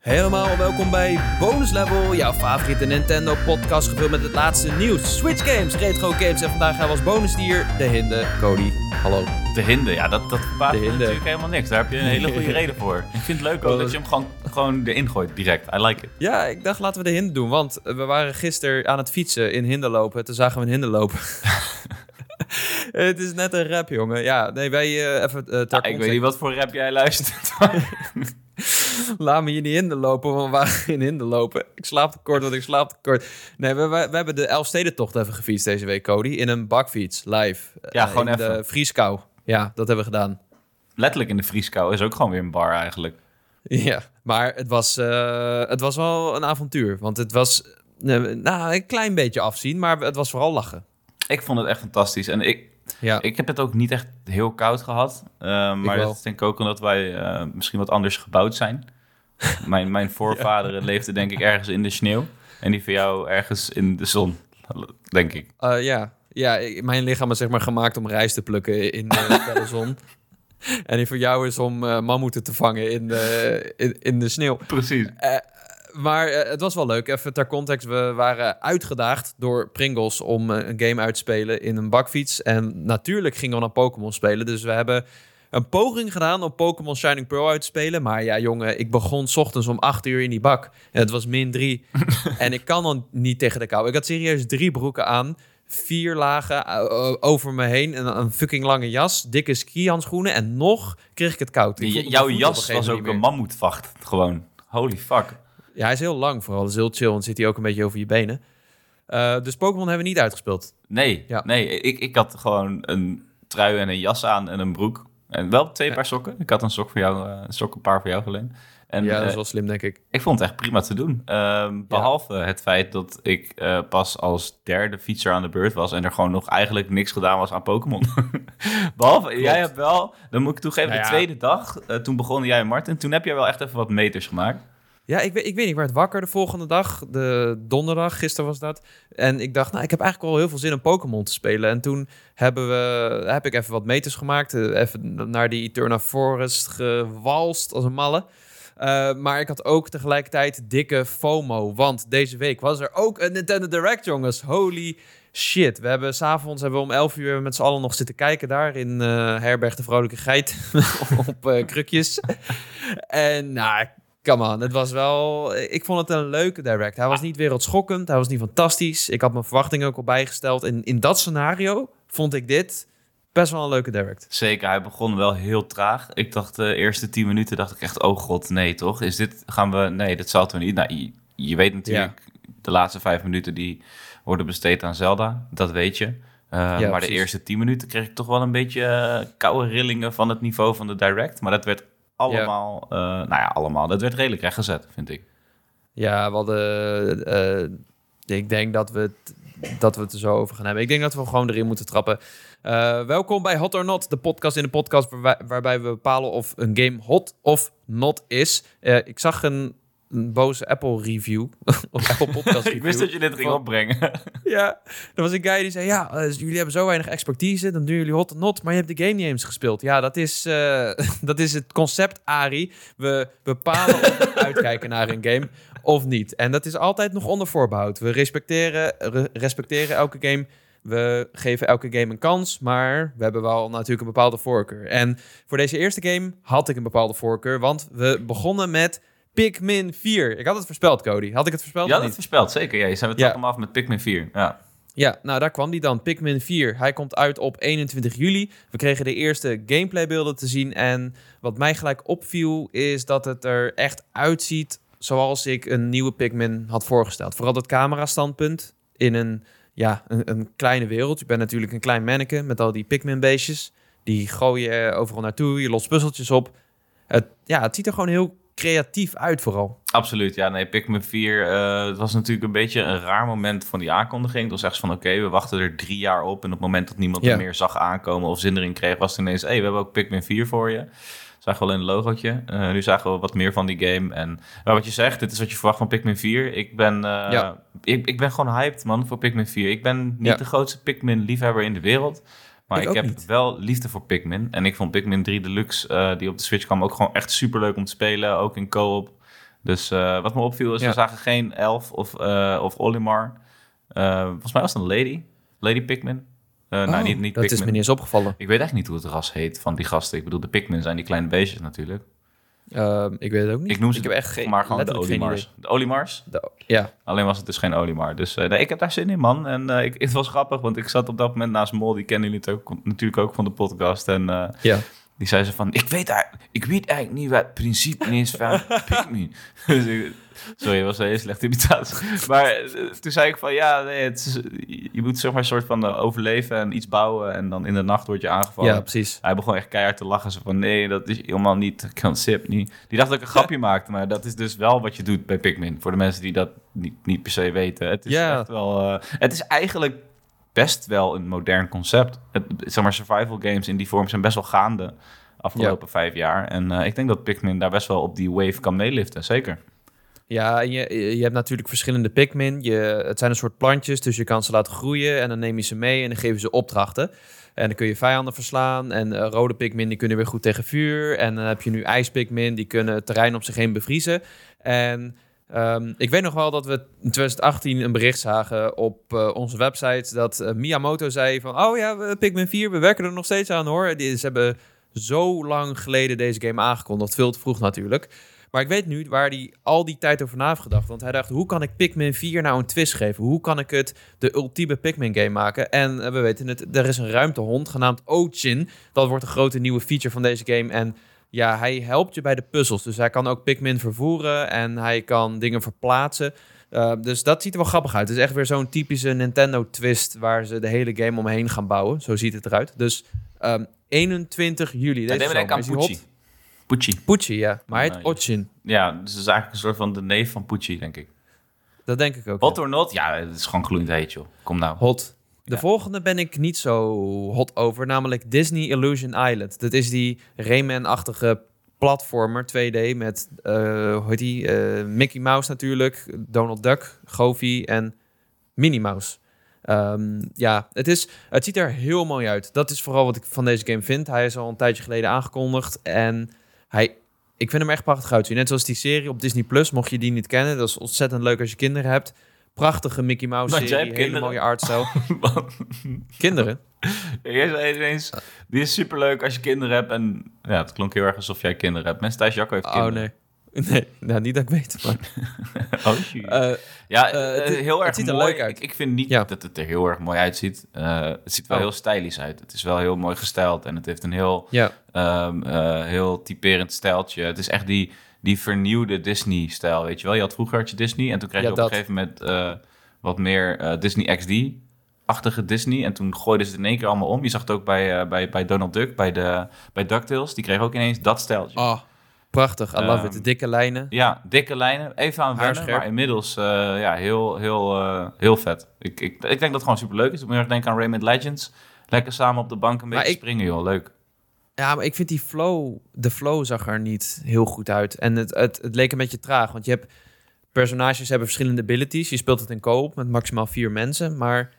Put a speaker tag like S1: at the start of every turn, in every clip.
S1: Helemaal welkom bij Bonus Level, jouw favoriete Nintendo podcast gevuld met het laatste nieuws, Switch games, retro games en vandaag gaan we als bonusdier de hinde Cody. Hallo.
S2: De hinde, ja, dat, dat verbaast me natuurlijk helemaal niks. Daar heb je een hele goede reden voor. Ik vind het leuk ook dat je hem gewoon, gewoon erin gooit, direct. I like it.
S1: Ja, ik dacht laten we de hinde doen, want we waren gisteren aan het fietsen in hinde lopen. Toen zagen we een hinde lopen. het is net een rap, jongen. Ja, nee, wij eh, even ter
S2: Ja, ik weet niet wat voor rap jij luistert.
S1: Laat me hier niet in de lopen, want we waren in hinde lopen. Ik slaap te kort, want ik slaap te kort. Nee, we, we, we hebben de Elfstedentocht even gefietst deze week, Cody. In een bakfiets, live.
S2: Ja,
S1: Eh,
S2: gewoon
S1: in de
S2: even.
S1: vrieskou. Ja, dat hebben we gedaan.
S2: Letterlijk in de vrieskou is ook gewoon weer een bar eigenlijk.
S1: Ja, maar het was, eh, het was wel een avontuur. Want het was eh, nou, een klein beetje afzien, maar het was vooral lachen.
S2: Ik vond het echt fantastisch. En ik,
S1: Ja,
S2: ik heb het ook niet echt heel koud gehad. Eh, maar dat is denk ik ook omdat wij eh, misschien wat anders gebouwd zijn. mijn, mijn voorvaderen leefden denk ik ergens in de sneeuw. En die van jou ergens in de zon, denk ik.
S1: Eh, ja. ja ik- mijn lichaam is zeg maar gemaakt om rijst te plukken in de zon. En die voor jou is om mammoeten te vangen in de, in, in de sneeuw.
S2: Precies.
S1: Maar eh, het was wel leuk. Even ter context, we waren uitgedaagd door Pringles om eh, een game uit te spelen in een bakfiets. En natuurlijk gingen we naar Pokémon spelen. Dus we hebben een poging gedaan om Pokémon Shining Pearl uit te spelen. Maar ja, jongen, ik begon 's ochtends om 8 uur in die bak. En het was min 3. en ik kan dan niet tegen de kou. Ik had serieus drie broeken aan. Vier lagen eh, over me heen. Een, een fucking lange jas. Dikke skihandschoenen. En nog kreeg ik het koud. Ik
S2: jouw jas was ook een mammoetvacht, gewoon. Holy fuck.
S1: Ja, hij is heel lang vooral. Dat is heel chill. En zit hij ook een beetje over je benen. Eh, dus Pokémon hebben we niet uitgespeeld.
S2: Nee,
S1: Ja.
S2: nee ik, ik had gewoon een trui en een jas aan en een broek. En wel twee
S1: Ja.
S2: paar sokken. Ik had een sok voor jou, eh, een sok een paar voor jou geleend. En
S1: ja, dat
S2: eh,
S1: is wel slim, denk ik.
S2: ik vond het echt prima te doen. Ehm, behalve het feit dat ik eh, pas als derde fietser aan de beurt was... en er gewoon nog eigenlijk niks gedaan was aan Pokémon. behalve, jij hebt wel, dan moet ik toegeven,
S1: Nou
S2: de tweede dag... eh, toen begonnen jij en Martin, toen heb jij wel echt even wat meters gemaakt.
S1: Ja, ik weet, ik weet niet. Ik werd wakker de volgende dag. De donderdag, gisteren was dat. En ik dacht, nou, ik heb eigenlijk wel heel veel zin om Pokémon te spelen. En toen hebben we, heb ik even wat meters gemaakt. eh, Even naar die Eterna Forest gewalst als een malle. Eh, maar ik had ook tegelijkertijd dikke FOMO. Want deze week was er ook een Nintendo Direct, jongens. Holy shit. We hebben s'avonds hebben we om 11 uur met z'n allen nog zitten kijken daar in eh, Herberg de Vrolijke Geit. op eh, krukjes. en nou, come on. Het was wel... Ik vond het een leuke Direct. Hij was niet wereldschokkend. Hij was niet fantastisch. Ik had mijn verwachtingen ook al bijgesteld. En in dat scenario vond ik dit best wel een leuke Direct.
S2: Zeker, hij begon wel heel traag. Ik dacht de eerste tien minuten dacht ik echt, oh god, nee toch? Is dit, gaan we, nee, dit zal toch niet. Nou, je, je weet natuurlijk, de laatste vijf minuten die worden besteed aan Zelda, dat weet je. Uh, maar
S1: precies.
S2: de eerste tien minuten kreeg ik toch wel een beetje uh, koude rillingen van het niveau van de direct. Maar dat werd allemaal, ja. uh, nou ja, allemaal, dat werd redelijk rechtgezet, vind ik.
S1: Ja, we hadden, uh, ik denk dat we, het, dat we het er zo over gaan hebben. Ik denk dat we gewoon erin moeten trappen. Uh, welkom bij Hot or Not, de podcast in de podcast waarbij, waarbij we bepalen of een game hot of not is. Ik zag een, een boze Apple review, of Apple podcast review.
S2: ik wist dat je dit ging opbrengen.
S1: ja, er was een guy die zei, ja, uh, jullie hebben zo weinig expertise, dan doen jullie hot or not, maar je hebt de game niet eens gespeeld. Ja, dat is, uh, dat is het concept, Ari. We bepalen of we uitkijken naar een game of niet. En dat is altijd nog onder voorbehoud. We respecteren, re respecteren elke game we geven elke game een kans, maar we hebben wel natuurlijk een bepaalde voorkeur. En voor deze eerste game had ik een bepaalde voorkeur, want we begonnen met Pikmin 4. Ik had het voorspeld, Cody. Had ik het voorspeld?
S2: Ja, had het voorspeld, zeker. Ja, je zijn we
S1: ja.
S2: hem af met Pikmin 4. Ja.
S1: Ja, nou daar kwam die dan, Pikmin 4. Hij komt uit op 21 juli. We kregen de eerste gameplaybeelden te zien. En wat mij gelijk opviel, is dat het er echt uitziet zoals ik een nieuwe Pikmin had voorgesteld. Vooral dat camerastandpunt in een ja, een, een, kleine wereld. Je bent natuurlijk een klein manneke met al die Pikmin-beestjes. Die gooi je overal naartoe, je lost puzzeltjes op. Het, ja, het ziet er gewoon heel creatief uit vooral.
S2: Absoluut, ja. Nee, Pikmin 4, uh, het was natuurlijk een beetje een raar moment van die aankondiging. Het was echt van, oké, okay, we wachten er drie jaar op. En op het moment dat niemand ja. er meer zag aankomen of zin erin kreeg... was het ineens, hé, hey, we hebben ook Pikmin 4 voor je. Zagen we alleen een logootje. Uh, nu zagen we wat meer van die game. En maar wat je zegt, dit is wat je verwacht van Pikmin 4. Ik ben, uh, ja. ik, ik ben gewoon hyped, man, voor Pikmin 4. Ik ben niet ja. de grootste Pikmin-liefhebber in de wereld. Maar ik, ik heb
S1: niet.
S2: wel liefde voor Pikmin. En ik vond Pikmin 3 Deluxe, uh, die op de Switch kwam, ook gewoon echt super leuk om te spelen. Ook in co-op. Dus eh, wat me opviel is,
S1: Ja.
S2: we zagen geen Elf of, eh of Olimar. Eh, volgens mij was het een Lady. Lady Pikmin. Eh nou,
S1: Oh,
S2: niet, niet
S1: dat is me niet eens opgevallen.
S2: Ik weet echt niet hoe het ras heet van die gasten. Ik bedoel, de Pikmin zijn die kleine beestjes natuurlijk.
S1: Ehm, ik weet het ook niet.
S2: Ik noem ze
S1: ik heb echt geen,
S2: maar gewoon de Olimars. De.
S1: De- ja,
S2: Alleen was het dus geen Olimar. Dus eh, nee, ik heb daar zin in, man. En eh, ik, het was grappig, want ik zat op dat moment naast Mol. Die kennen jullie natuurlijk ook, natuurlijk ook van de podcast. En eh,
S1: ja.
S2: Die zei ze van... Ik weet, eigenlijk, ik weet eigenlijk niet wat het principe is van Pikmin. Dus Sorry, was een hele slechte imitatie. Maar eh, toen zei ik van... Ja, nee, het is, je moet zeg maar een soort van eh, overleven en iets bouwen. En dan in de nacht word je aangevallen.
S1: ja, precies.
S2: Hij begon echt keihard te lachen. Zo van, nee, dat is helemaal niet concept. Niet. Die dacht dat ik een grapje maakte, maar dat is dus wel wat je doet bij Pikmin. Voor de mensen die dat niet, niet per se weten. Het is
S1: Ja.
S2: echt wel... eh, het is eigenlijk best wel een modern concept. Het, zeg maar, survival games in die vorm zijn best wel gaande afgelopen vijf jaar. En eh, ik denk dat Pikmin daar best wel op die wave kan meeliften, zeker.
S1: Ja, en je, je hebt natuurlijk verschillende Pikmin. Je, het zijn een soort plantjes, dus je kan ze laten groeien en dan neem je ze mee en dan je ze opdrachten. En dan kun je vijanden verslaan. En eh, rode Pikmin die kunnen weer goed tegen vuur. En dan heb je nu ijspikmin, die kunnen het terrein op zich heen bevriezen. En ehm, ik weet nog wel dat we in 2018 een bericht zagen op eh, onze website... dat eh, Miyamoto zei van... oh ja, Pikmin 4, we werken er nog steeds aan hoor. Die, ze hebben zo lang geleden deze game aangekondigd. Veel te vroeg natuurlijk. Maar ik weet nu waar hij al die tijd over na heeft gedacht. Want hij dacht, hoe kan ik Pikmin 4 nou een twist geven? Hoe kan ik het de ultieme Pikmin game maken? En eh, we weten het, er is een ruimtehond genaamd Ochin. Dat wordt een grote nieuwe feature van deze game. En ja, hij helpt je bij de puzzels. Dus hij kan ook Pikmin vervoeren en hij kan dingen verplaatsen. Uh, dus dat ziet er wel grappig uit. Het is echt weer zo'n typische Nintendo twist waar ze de hele game omheen gaan bouwen. Zo ziet het eruit. Dus um, 21 juli.
S2: Ja,
S1: Deze
S2: neem ik aan Pucci. Pucci.
S1: Pucci, ja. Maar hij heet
S2: ja.
S1: Ochin.
S2: Ja, dus het is eigenlijk een soort van de neef van Pucci, denk ik.
S1: Dat denk ik ook.
S2: Hot or not? Ja, het is gewoon gloeiend heet, joh. Kom nou.
S1: Hot. De
S2: Ja.
S1: volgende ben ik niet zo hot over, namelijk Disney Illusion Island. Dat is die Rayman-achtige platformer 2D met, uh, hoe heet die, uh, Mickey Mouse natuurlijk, Donald Duck, Goofy en Minnie Mouse. Um, ja, het, is, het ziet er heel mooi uit. Dat is vooral wat ik van deze game vind. Hij is al een tijdje geleden aangekondigd en hij, ik vind hem echt prachtig uitzien. Net zoals die serie op Disney+, Plus, mocht je die niet kennen. Dat is ontzettend leuk als je kinderen hebt. Prachtige Mickey Mouse serie, hele
S2: kinderen?
S1: mooie artstijl. kinderen?
S2: Jij zei ineens, die is superleuk als je kinderen hebt. En ja, het klonk heel erg alsof jij kinderen hebt. Mensen thuis Jacco heeft
S1: Oh
S2: kinderen.
S1: nee. Nee, nou niet dat ik weet.
S2: Oh.
S1: Eh,
S2: ja,
S1: eh, het
S2: heel
S1: het
S2: erg
S1: ziet er
S2: mooi.
S1: leuk uit.
S2: Ik, ik vind niet
S1: Ja.
S2: dat het er heel erg mooi uitziet. Eh, het ziet wel
S1: Oh.
S2: heel stylisch uit. Het is wel heel mooi gestyled. En het heeft een heel,
S1: ja,
S2: ehm, eh, heel typerend stijltje. Het is echt die, die vernieuwde Disney-stijl, weet je wel. Je had vroeger had je Disney en toen kreeg
S1: Ja,
S2: je op
S1: dat.
S2: een gegeven moment eh, wat meer eh, Disney XD-achtige Disney. En toen gooiden ze het in één keer allemaal om. Je zag het ook bij, eh, bij, bij Donald Duck, bij, de, bij DuckTales. Die kreeg ook ineens dat stijltje.
S1: oh, prachtig. I love
S2: Ehm,
S1: it. De dikke lijnen.
S2: Ja, dikke lijnen. Even aan wennen,
S1: Haarscherp.
S2: maar inmiddels ja, heel, heel, heel vet. Ik, ik, ik denk dat het gewoon superleuk is. Ik moet heel erg denken aan Rayman Legends. Lekker samen op de bank een
S1: Maar
S2: beetje
S1: ik-
S2: springen, joh. Leuk.
S1: Ja, maar ik vind die flow, de flow zag er niet heel goed uit. En het, het, het leek een beetje traag, want je hebt personages hebben verschillende abilities. Je speelt het in koop met maximaal vier mensen, maar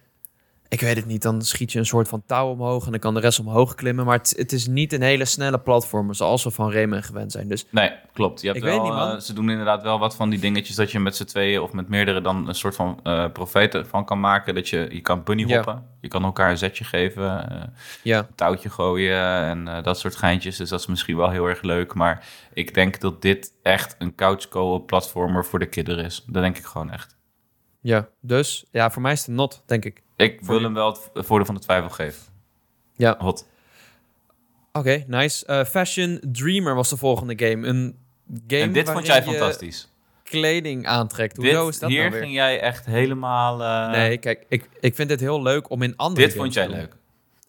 S1: ik weet het niet. Dan schiet je een soort van touw omhoog en dan kan de rest omhoog klimmen. Maar het, het is niet een hele snelle platformer zoals we van Rayman gewend zijn. Dus
S2: Nee, klopt. Je hebt
S1: Ik
S2: wel,
S1: weet niet, man.
S2: eh, ze doen inderdaad wel wat van die dingetjes dat je met z'n tweeën of met meerdere dan een soort van eh profeten van kan maken. Dat je, je kan bunny
S1: Ja.
S2: hoppen. Je kan elkaar een zetje geven, eh,
S1: ja,
S2: een touwtje gooien en dat soort geintjes. Dus dat is misschien wel heel erg leuk. Maar ik denk dat dit echt een couch co-op platformer voor de kinderen is. Dat denk ik gewoon echt.
S1: Ja. Dus ja, voor mij is het een not, denk ik.
S2: Ik
S1: Voor
S2: wil
S1: je-
S2: hem wel het voordeel van de twijfel geven.
S1: Ja.
S2: Hot.
S1: Oké, nice. Eh, Fashion Dreamer was de volgende game. Een game
S2: en dit vond jij
S1: je
S2: fantastisch.
S1: kleding aantrekt. Hoezo
S2: Dit,
S1: is dat
S2: hier
S1: nou weer?
S2: ging jij echt helemaal... eh,
S1: Nee, kijk, ik, ik vind dit heel leuk om in andere
S2: dit
S1: games
S2: vond jij
S1: te doen.
S2: leuk.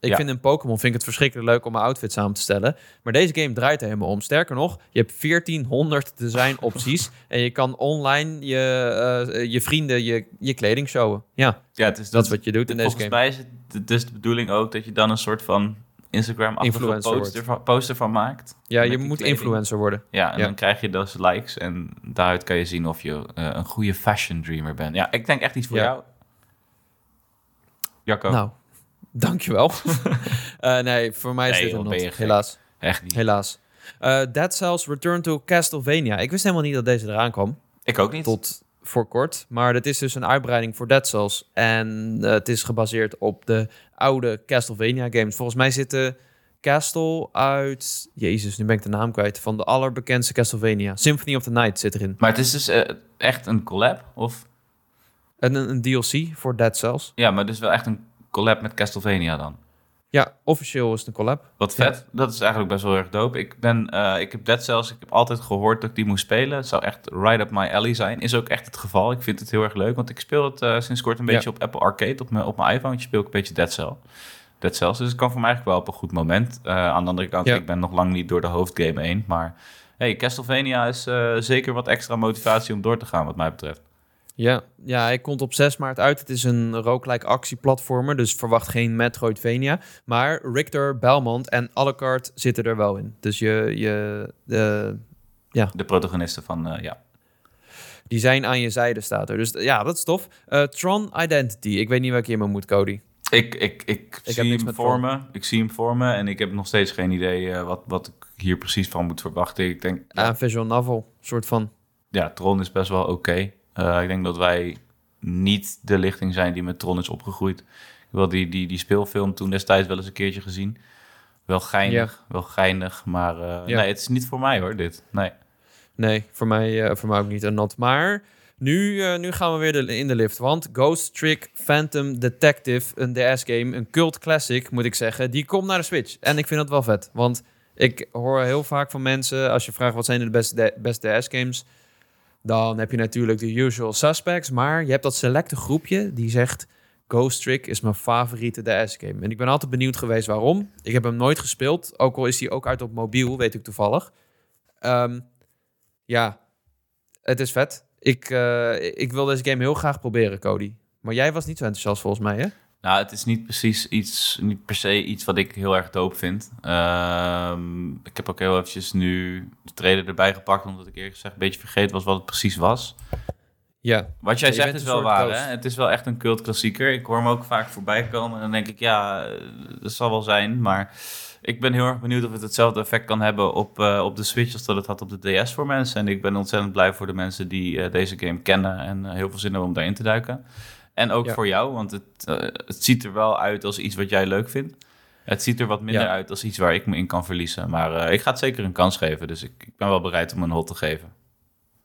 S1: Ik
S2: Ja.
S1: vind in Pokémon vind ik het verschrikkelijk leuk om mijn outfit samen te stellen. Maar deze game draait er helemaal om. Sterker nog, je hebt 1400 design opties. en je kan online je, eh, je vrienden je, je kleding showen. Ja,
S2: Ja, het is
S1: dat is wat je doet in deze
S2: Volgens
S1: game.
S2: mij is het dus de bedoeling ook dat je dan een soort van Instagram-achtige
S1: Influencer
S2: poster van, poster van maakt.
S1: Ja, je moet
S2: kleding.
S1: influencer worden.
S2: Ja, en
S1: Ja.
S2: dan krijg je dus likes en daaruit kan je zien of je eh, een goede fashion dreamer bent. Ja, ik denk echt iets voor
S1: Ja.
S2: jou. Jacco,
S1: Nou, dankjewel. Eh nee, voor mij is
S2: Nee,
S1: dit
S2: joh,
S1: een not. Helaas.
S2: echt niet.
S1: Helaas. Uh, Dead Cells Return to Castlevania. Ik wist helemaal niet dat deze eraan kwam.
S2: Ik ook niet.
S1: Tot voor kort. Maar het is dus een uitbreiding voor Dead Cells. En uh, het is gebaseerd op de oude Castlevania games. Volgens mij zitten Castle uit... Jezus, nu ben ik de naam kwijt. Van de allerbekendste Castlevania. Symphony of the Night zit erin.
S2: Maar het is dus uh, echt een collab? Of?
S1: Een, een DLC voor Dead Cells.
S2: Ja, maar dus wel echt een collab met Castlevania dan?
S1: Ja, officieel is het een collab.
S2: Wat vet. Dat is eigenlijk best wel erg dope. Ik, ben, uh, ik heb Dead Cells, ik heb altijd gehoord dat ik die moest spelen. Het zou echt right up my alley zijn. Is ook echt het geval. Ik vind het heel erg leuk, want ik speel het uh, sinds kort een beetje op Apple Arcade. Op mijn, op mijn iPhone speel ik een beetje Dead Cell. Dead Cells. Dus het kan voor mij eigenlijk wel op een goed moment. Uh, aan de andere kant, ja. ik ben nog lang niet door de hoofdgame heen. Maar hey, Castlevania is zeker wat extra motivatie om door te gaan, wat mij betreft.
S1: Ja, ja, hij komt op 6 maart uit. Het is een roguelike actieplatformer, dus verwacht geen Metroidvania. Maar Richter, Belmont en Alucard zitten er wel in. Dus je, je de, ja.
S2: De protagonisten van, uh, ja.
S1: Die zijn aan je zijde, staat er. Dus ja, dat is tof. Uh, Tron Identity. Ik weet niet welke je me moet, Cody.
S2: Ik, ik, ik, ik zie hem voor me. Ik zie hem voor me. En ik heb nog steeds geen idee uh, wat, wat ik hier precies van moet verwachten. Ik denk...
S1: Ja, een visual novel, soort van.
S2: Ja, Tron is best wel oké. Okay. Uh, ik denk dat wij niet de lichting zijn die met Tron is opgegroeid. Ik wil die, die, die speelfilm toen destijds wel eens een keertje gezien. Wel geinig, ja. wel geinig, maar uh, ja. nee, het is niet voor mij hoor, dit. Nee,
S1: nee voor, mij, uh, voor mij ook niet een not. Maar nu, uh, nu gaan we weer de, in de lift, want Ghost Trick Phantom Detective, een DS-game, een cult classic moet ik zeggen, die komt naar de Switch. En ik vind dat wel vet, want ik hoor heel vaak van mensen, als je vraagt wat zijn de beste, beste DS-games... Dan heb je natuurlijk de usual suspects, maar je hebt dat selecte groepje die zegt... Ghost Trick is mijn favoriete DS-game. En ik ben altijd benieuwd geweest waarom. Ik heb hem nooit gespeeld, ook al is hij ook uit op mobiel, weet ik toevallig. Um, ja, het is vet. Ik, uh, ik wil deze game heel graag proberen, Cody. Maar jij was niet zo enthousiast volgens mij, hè?
S2: Nou, het is niet precies iets, niet per se iets wat ik heel erg doop vind. Um, ik heb ook heel eventjes nu de trailer erbij gepakt, omdat ik eerlijk gezegd een beetje vergeten was wat het precies was.
S1: Ja.
S2: Wat jij zegt is wel waar, hè? Het is wel echt een cult klassieker. Ik hoor hem ook vaak voorbij komen en dan denk ik, ja, dat zal wel zijn, maar... Ik ben heel erg benieuwd of het hetzelfde effect kan hebben op, uh, op de Switch als dat het had op de DS voor mensen. En ik ben ontzettend blij voor de mensen die uh, deze game kennen en uh, heel veel zin hebben om daarin te duiken. En ook ja. voor jou, want het, uh, het ziet er wel uit als iets wat jij leuk vindt. Het ziet er wat minder ja. uit als iets waar ik me in kan verliezen. Maar uh, ik ga het zeker een kans geven. Dus ik, ik, ben wel bereid om een hot te geven.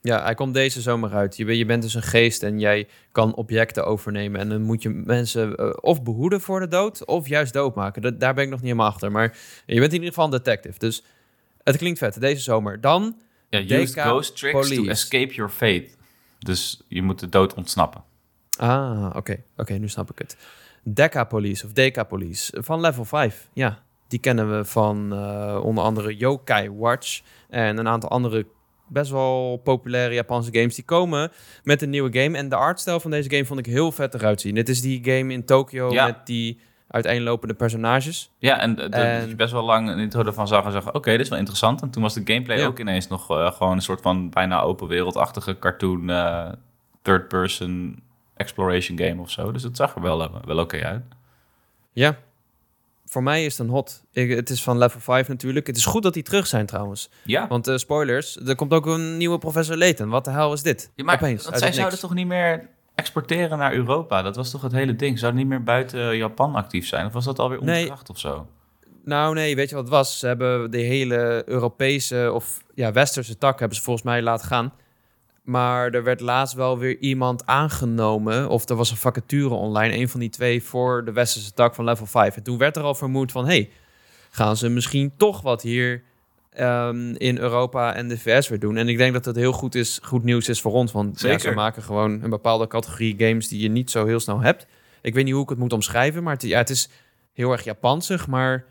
S1: Ja, hij komt deze zomer uit. Je, je bent dus een geest en jij kan objecten overnemen. En dan moet je mensen uh, of behoeden voor de dood, of juist doodmaken. Dat, daar ben ik nog niet helemaal achter. Maar je bent in ieder geval een detective. Dus het klinkt vet, deze zomer. Dan...
S2: Ja, use ghost tricks police. to escape your fate. Dus je moet de dood ontsnappen.
S1: Ah, oké. Okay. Oké, okay, nu snap ik het. Decapolice of Decapolice van level 5. Ja, die kennen we van uh, onder andere Yokai Watch en een aantal andere best wel populaire Japanse games. Die komen met een nieuwe game. En de artstijl van deze game vond ik heel vet eruit zien. Dit is die game in Tokyo ja. met die uiteenlopende personages.
S2: Ja, en, en... dat je best wel lang een intro ervan zag en zag... oké, okay, dit is wel interessant. En toen was de gameplay ja. ook ineens nog uh, gewoon een soort van bijna open wereldachtige cartoon... Uh, third person exploration game of zo. Dus het zag er wel, wel oké okay uit.
S1: Ja, voor mij is het een hot. Ik, het is van level 5 natuurlijk. Het is goed dat die terug zijn trouwens.
S2: Ja.
S1: Want uh, spoilers, er komt ook een nieuwe Professor Layton. Wat de hel is dit?
S2: Ja, maar Opeens, zij zouden toch niet meer exporteren naar Europa? Dat was toch het hele ding? Zouden niet meer buiten Japan actief zijn? Of was dat alweer onkracht nee. of zo?
S1: Nou nee, weet je wat het was? Ze hebben de hele Europese of ja, westerse tak hebben ze volgens mij laten gaan. Maar er werd laatst wel weer iemand aangenomen. Of er was een vacature online. Een van die twee voor de westerse tak van level 5. En toen werd er al vermoed van... hey, gaan ze misschien toch wat hier um, in Europa en de VS weer doen? En ik denk dat dat heel goed, is, goed nieuws is voor ons. Want ja, ze maken gewoon een bepaalde categorie games... die je niet zo heel snel hebt. Ik weet niet hoe ik het moet omschrijven. Maar het, ja, het is heel erg Japansig. Maar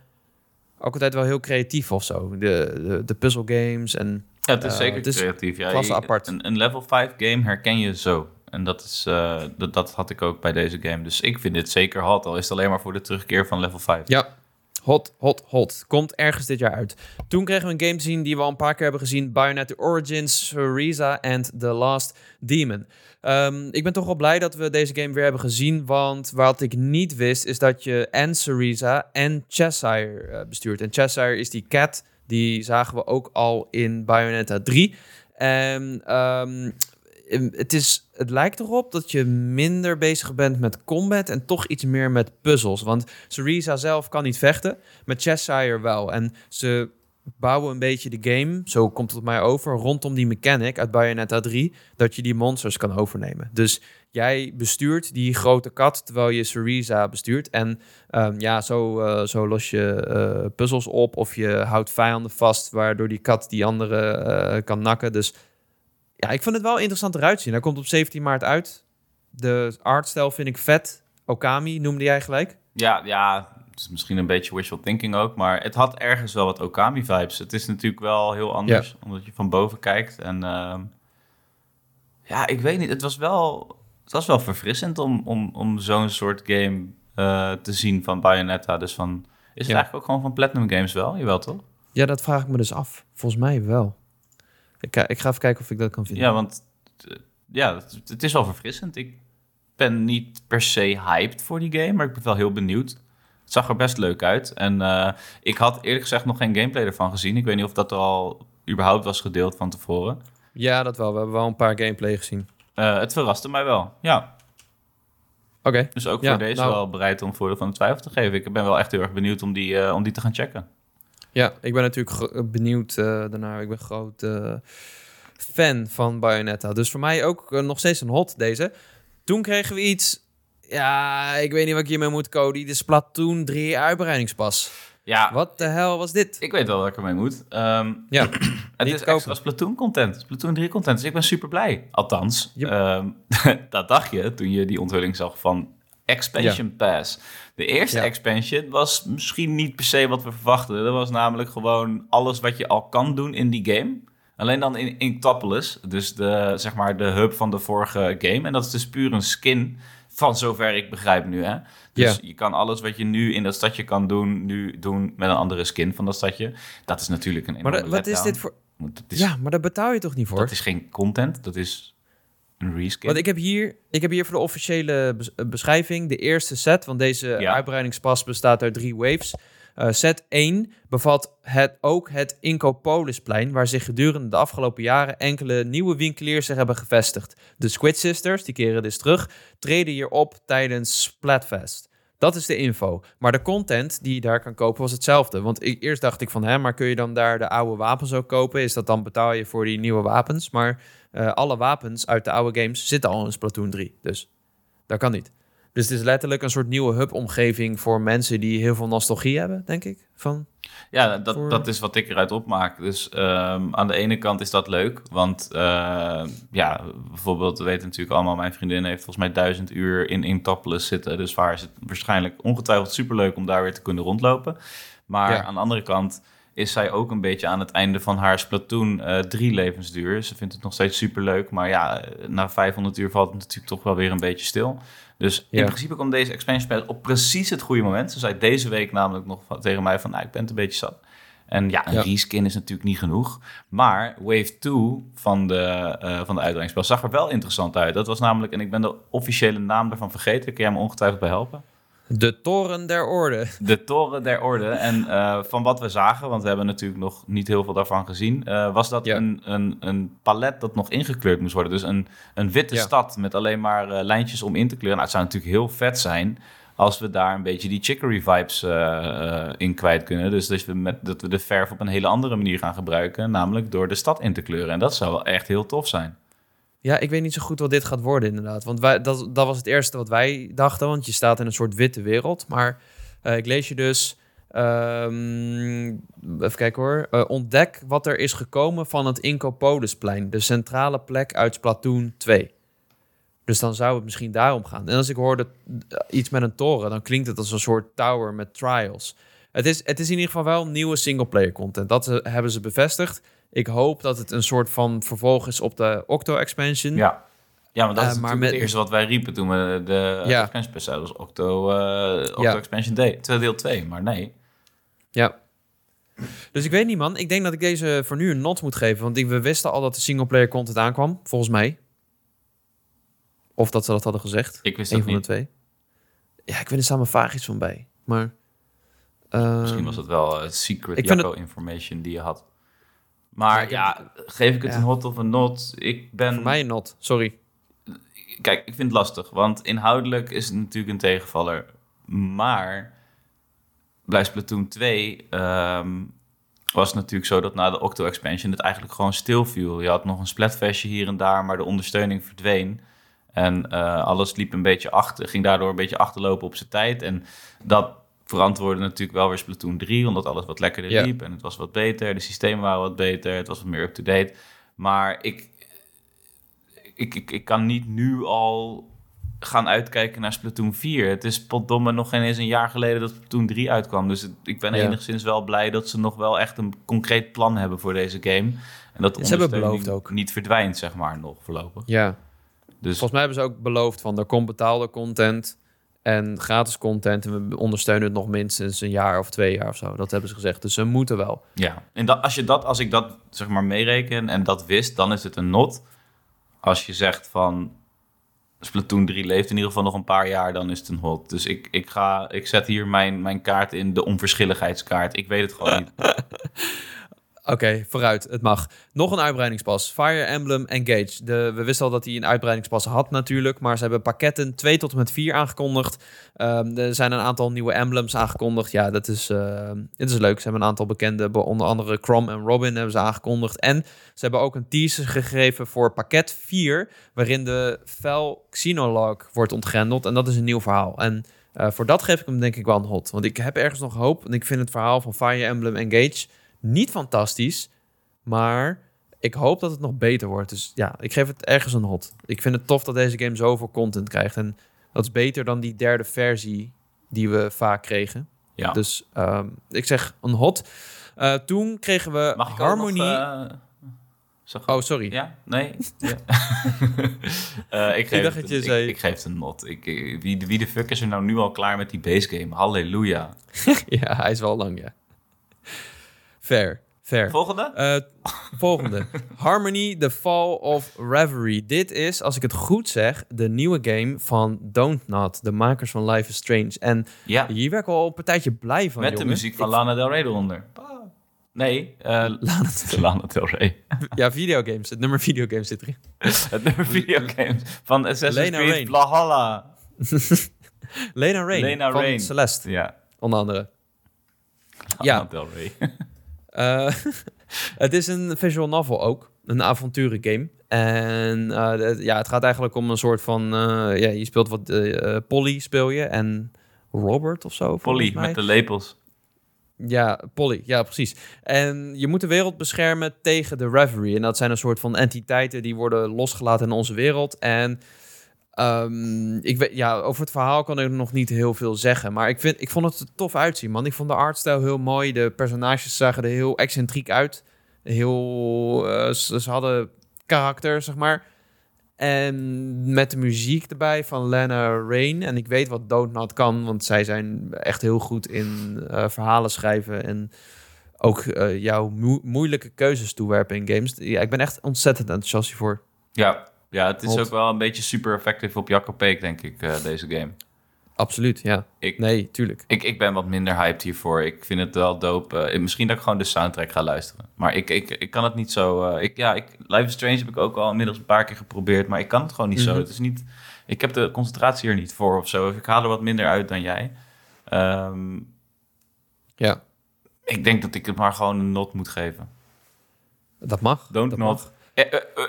S1: ook altijd wel heel creatief of zo. De, de, de puzzle games en...
S2: Ja, het is zeker het is creatief. Ja,
S1: klasse apart.
S2: Een, een, level 5 game herken je zo. En dat, is, uh, dat, dat had ik ook bij deze game. Dus ik vind dit zeker hot. Al is het alleen maar voor de terugkeer van level 5.
S1: Ja, hot, hot, hot. Komt ergens dit jaar uit. Toen kregen we een game te zien die we al een paar keer hebben gezien. Bayonetta Origins, Syriza and The Last Demon. Um, ik ben toch wel blij dat we deze game weer hebben gezien. Want wat ik niet wist, is dat je en Syriza en Cheshire uh, bestuurt. En Cheshire is die cat Die zagen we ook al in Bayonetta 3. En ehm, het, is, het lijkt erop dat je minder bezig bent met combat en toch iets meer met puzzels. Want Cereza zelf kan niet vechten, met Cheshire wel. En ze bouwen een beetje de game, zo komt het mij over, rondom die mechanic uit Bayonetta 3, dat je die monsters kan overnemen. Dus jij bestuurt die grote kat terwijl je Cereza bestuurt. En um, ja, zo, uh, zo los je uh, puzzels op of je houdt vijanden vast, waardoor die kat die andere uh, kan nakken. Dus ja, ik vond het wel interessant eruit zien. Hij komt op 17 maart uit. De artstijl vind ik vet. Okami noemde jij gelijk.
S2: Ja, ja, het is misschien een beetje wishful thinking ook, maar het had ergens wel wat Okami-vibes. Het is natuurlijk wel heel anders, omdat je van boven kijkt. En uh, ja, ik weet niet, het was wel, het was wel verfrissend om, om, om zo'n soort game uh, te zien van Bayonetta. Dus van, is het eigenlijk ook gewoon van Platinum Games wel? Jawel, toch?
S1: Ja, dat vraag ik me dus af. Volgens mij wel. Ik, ik ga even kijken of ik dat kan vinden.
S2: Ja, want uh, ja, het, het is wel verfrissend. Ik ben niet per se hyped voor die game, maar ik ben wel heel benieuwd. Het zag er best leuk uit. En uh, ik had eerlijk gezegd nog geen gameplay ervan gezien. Ik weet niet of dat er al überhaupt was gedeeld van tevoren.
S1: Ja, dat wel. We hebben wel een paar gameplay gezien.
S2: Uh, het verraste mij wel, ja.
S1: Oké. Okay.
S2: Dus ook ja, voor deze nou, wel bereid om voordeel van de twijfel te geven. Ik ben wel echt heel erg benieuwd om die, uh, om die te gaan checken.
S1: Ja, ik ben natuurlijk benieuwd daarna. Ik ben groot fan van Bayonetta. Dus voor mij ook nog steeds een hot deze. Toen kregen we iets ja, ik weet niet wat ik hiermee moet, Cody. De Splatoon 3 uitbreidingspas. Ja. Wat de hel was dit?
S2: Ik weet wel wat ik ermee moet. Um, ja. het is extra Splatoon content. Splatoon 3 content. Dus ik ben super blij. Althans, yep. um, dat dacht je toen je die onthulling zag van Expansion ja. Pass. De eerste ja. expansion was misschien niet per se wat we verwachten. Dat was namelijk gewoon alles wat je al kan doen in die game. Alleen dan in Inktopolis, dus de, zeg maar de hub van de vorige game. En dat is dus puur een skin van zover ik begrijp nu, hè? Dus je kan alles wat je nu in dat stadje kan doen, nu doen met een andere skin van dat stadje. Dat is natuurlijk een
S1: Maar wat is dit voor... Is, ja, maar daar betaal je toch niet voor?
S2: Dat is geen content, dat is een reskin.
S1: Want ik heb hier, ik heb hier voor de officiële beschrijving de eerste set, want deze ja. uitbreidingspas bestaat uit drie waves. Uh, set 1 bevat het, ook het Inkopolisplein, waar zich gedurende de afgelopen jaren enkele nieuwe winkeliers hebben gevestigd. De Squid Sisters, die keren dus terug, treden hier op tijdens Splatfest. Dat is de info. Maar de content die je daar kan kopen was hetzelfde. Want ik, eerst dacht ik van, hè, maar kun je dan daar de oude wapens ook kopen? Is dat dan betaal je voor die nieuwe wapens? Maar uh, alle wapens uit de oude games zitten al in Splatoon 3. Dus dat kan niet. Dus het is letterlijk een soort nieuwe hub-omgeving voor mensen die heel veel nostalgie hebben, denk ik. Van,
S2: ja, dat, dat is wat ik eruit opmaak. Dus um, aan de ene kant is dat leuk, want uh, ja, bijvoorbeeld, we weten natuurlijk allemaal, mijn vriendin heeft volgens mij duizend uur in Intopolis zitten. Dus waar is het waarschijnlijk ongetwijfeld superleuk om daar weer te kunnen rondlopen. Maar ja. aan de andere kant is zij ook een beetje aan het einde van haar Splatoon uh, 3 levensduur. Ze vindt het nog steeds superleuk, maar ja, na 500 uur valt het natuurlijk toch wel weer een beetje stil. Dus in principe komt deze expansion pass op precies het goede moment. Ze zei deze week namelijk nog tegen mij van, nou, ik ben het een beetje zat. En ja, een reskin is natuurlijk niet genoeg. Maar Wave 2 van de, uh, van de zag er wel interessant uit. Dat was namelijk, en ik ben de officiële naam ervan vergeten. Kun jij me ongetwijfeld bij helpen?
S1: De Toren der Orde.
S2: De Toren der Orde. En uh, van wat we zagen, want we hebben natuurlijk nog niet heel veel daarvan gezien, uh, was dat ja. een, een, een palet dat nog ingekleurd moest worden. Dus een, een witte ja. stad met alleen maar uh, lijntjes om in te kleuren. Nou, het zou natuurlijk heel vet zijn als we daar een beetje die chicory vibes in kwijt kunnen. Dus dat we, met, dat we de verf op een hele andere manier gaan gebruiken, namelijk door de stad in te kleuren. En dat zou wel echt heel tof zijn.
S1: Ja, ik weet niet zo goed wat dit gaat worden, inderdaad. Want wij, dat, dat was het eerste wat wij dachten, want je staat in een soort witte wereld. Maar uh, ik lees je dus. Um, even kijken hoor. Uh, ontdek wat er is gekomen van het Incopolisplein, de centrale plek uit Splatoon 2. Dus dan zou het misschien daarom gaan. En als ik hoorde iets met een toren, dan klinkt het als een soort tower met trials. Het is, het is in ieder geval wel nieuwe singleplayer content. Dat hebben ze bevestigd. Ik hoop dat het een soort van vervolg is op de Octo-expansion.
S2: Ja. Ja, maar dat is uh, maar met... het eerste wat wij riepen toen we de ja. expansion pas was Octo, uh, Octo ja. Expansion Day, deel 2, maar nee.
S1: Ja. Dus ik weet niet, man. Ik denk dat ik deze voor nu een not moet geven. Want we wisten al dat de singleplayer content aankwam, volgens mij. Of dat ze dat hadden gezegd.
S2: Ik wist
S1: Eén
S2: van
S1: niet. de twee. Ja, ik weet er samen vaag iets van bij. Maar
S2: Misschien was het wel uh, secret Jacco information die je had. Maar ja, geef ik het
S1: ja.
S2: een hot of een not? Ik ben...
S1: Voor mij een not, sorry.
S2: Kijk, ik vind het lastig, want inhoudelijk is het natuurlijk een tegenvaller. Maar bij Splatoon 2 ehm, was het natuurlijk zo dat na de Octo-expansion het eigenlijk gewoon stilviel. Je had nog een splatfestje hier en daar, maar de ondersteuning verdween. En eh, alles liep een beetje achter, ging daardoor een beetje achterlopen op zijn tijd. En dat verantwoordde natuurlijk wel weer Splatoon 3, omdat alles wat lekkerder liep. En het was wat beter, de systemen waren wat beter, het was wat meer up-to-date. Maar ik, ik, ik, ik kan niet nu al gaan uitkijken naar Splatoon 4. Het is potdomme nog geen eens een jaar geleden dat Splatoon 3 uitkwam. Dus het- ik ben
S1: Ja.
S2: enigszins wel blij dat ze nog wel echt een concreet plan hebben voor deze game. En dat de
S1: Ze hebben beloofd ook.
S2: niet verdwijnt, zeg maar, nog voorlopig.
S1: Ja,
S2: Dus
S1: volgens mij hebben ze ook beloofd van er komt betaalde content en gratis content. En we ondersteunen het nog minstens een jaar of twee jaar of zo. Dat hebben ze gezegd. Dus ze moeten wel.
S2: ja, en dat, als, je dat, als ik dat zeg maar meereken en dat wist, dan is het een not. Als je zegt van Splatoon 3 leeft in ieder geval nog een paar jaar, dan is het een hot. Dus ik, ik, ga, ik zet hier mijn, mijn kaart in, de onverschilligheidskaart. Ik weet het gewoon niet.
S1: Oké, vooruit. Het mag. Nog een uitbreidingspas. Fire Emblem Engage. De, we wisten al dat hij een uitbreidingspas had natuurlijk. Maar ze hebben pakketten 2 tot en met 4 aangekondigd. Ehm, er zijn een aantal nieuwe emblems aangekondigd. Ja, dat is, eh, dit is leuk. Ze hebben een aantal bekende, be- onder andere Crom en Robin hebben ze aangekondigd. En ze hebben ook een teaser gegeven voor pakket 4. Waarin de Fel Xenolog wordt ontgrendeld. En dat is een nieuw verhaal. En eh, voor dat geef ik hem denk ik wel een hot. Want ik heb ergens nog hoop. En ik vind het verhaal van Fire Emblem Engage niet fantastisch, maar ik hoop dat het nog beter wordt. Dus ja, ik geef het ergens een hot. Ik vind het tof dat deze game zoveel content krijgt. En dat is beter dan die derde versie die we vaak kregen.
S2: Ja.
S1: Dus ehm, ik zeg een hot. Eh, toen kregen we
S2: Mag ik
S1: Harmony...
S2: Nog, eh,
S1: Oh, sorry.
S2: Ja? Nee? Ja. Eh, ik, geef
S1: dacht
S2: het,
S1: dat je
S2: ik,
S1: zei-
S2: ik geef het een not. Ik, ik- wie, wie de fuck is er nou nu al klaar met die base game? Halleluja.
S1: ja, hij is wel lang, ja. Fair, fair.
S2: Volgende?
S1: Eh, volgende. Harmony, The Fall of Reverie. Dit is, als ik het goed zeg, de nieuwe game van Don't Not, de makers van Life is Strange. En
S2: Ja,
S1: hier werd ik wel een partijtje blij van,
S2: met de muziek van Lana Del Rey eronder. Nee, eh
S1: Lana
S2: Lana Del Rey.
S1: Ja, videogames. Het nummer videogames zit erin.
S2: Het nummer videogames van Assassin's
S1: Lena
S2: Creed. Valhalla.
S1: Lena Rain
S2: Lena
S1: van
S2: Rain.
S1: Celeste,
S2: Ja,
S1: onder andere.
S2: Lana
S1: Ja.
S2: Del Rey.
S1: Eh, het is een visual novel ook. Een avonturengame. En eh, de- ja, het gaat eigenlijk om een soort van... eh, ja, je speelt wat... Polly speel je en Robert of zo.
S2: Polly
S1: mij.
S2: met de lepels.
S1: Ja, Polly. Ja, precies. En je moet de wereld beschermen tegen de Reverie. En dat zijn een soort van entiteiten die worden losgelaten in onze wereld. En ehm, ik weet, ja, over het verhaal kan ik nog niet heel veel zeggen. Maar ik, vind, ik vond het er tof uitzien, man. Ik vond de artstijl heel mooi. De personages zagen er heel excentriek uit. Heel, eh, ze, hadden karakter, zeg maar. En met de muziek erbij van Lana Rain. En ik weet wat Don't Not kan, want zij zijn echt heel goed in eh, verhalen schrijven. En ook eh, jouw moe- moeilijke keuzes toewerpen in games. Ja, ik ben echt ontzettend enthousiast hiervoor.
S2: Ja, ja het is
S1: Hot.
S2: ook wel een beetje super effectief op Jacco Peek, denk ik, eh, deze game.
S1: Absoluut, ja.
S2: Ik,
S1: Nee, tuurlijk.
S2: ik, ik ben wat minder hyped hiervoor. Ik vind het wel dope. Eh, misschien dat ik gewoon de soundtrack ga luisteren. Maar ik, ik, ik kan het niet zo... eh, ik, ja, ik, Life is Strange heb ik ook al inmiddels een paar keer geprobeerd. Maar ik kan het gewoon niet zo.
S1: Mhm.
S2: Het is niet... Ik heb de concentratie er niet voor of zo. Ik haal er wat minder uit dan jij. Ehm,
S1: Ja,
S2: ik denk dat ik het maar gewoon een not moet geven.
S1: dat mag.
S2: Don't
S1: dat
S2: not.
S1: mag.
S2: Eh, eh, eh,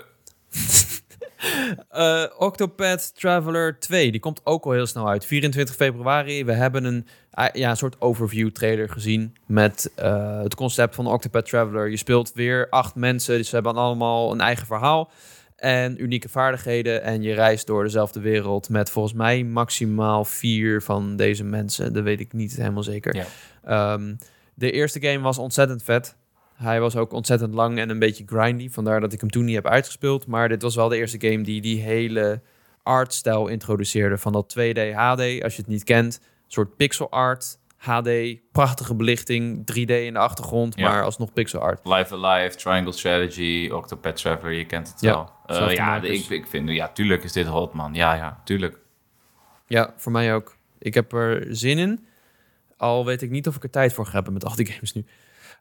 S1: Eh, Octopath Traveler 2, die komt ook al heel snel uit. 24 februari. We hebben een, ah, ja, een soort overview trailer gezien met eh, het concept van Octopath Traveler. Je speelt weer acht mensen, dus ze hebben allemaal een eigen verhaal en unieke vaardigheden. En je reist door dezelfde wereld met volgens mij maximaal vier van deze mensen. Dat weet ik niet helemaal zeker.
S2: Ja.
S1: Ehm, de eerste game was ontzettend vet. Hij was ook ontzettend lang en een beetje grindy. Vandaar dat ik hem toen niet heb uitgespeeld. Maar dit was wel de eerste game die die hele artstijl introduceerde. Van dat 2D HD, als je het niet kent. Een soort pixel art, HD, prachtige belichting, 3D in de achtergrond,
S2: Ja.
S1: maar alsnog pixel art.
S2: Life Alive, Triangle Strategy, Octopath Traveler, je kent het
S1: Ja,
S2: wel. Eh, ja,
S1: makers.
S2: ik, ik vind, ja, tuurlijk is dit hot, man. Ja, ja, tuurlijk.
S1: Ja, voor mij ook. Ik heb er zin in. Al weet ik niet of ik er tijd voor ga hebben met al die games nu.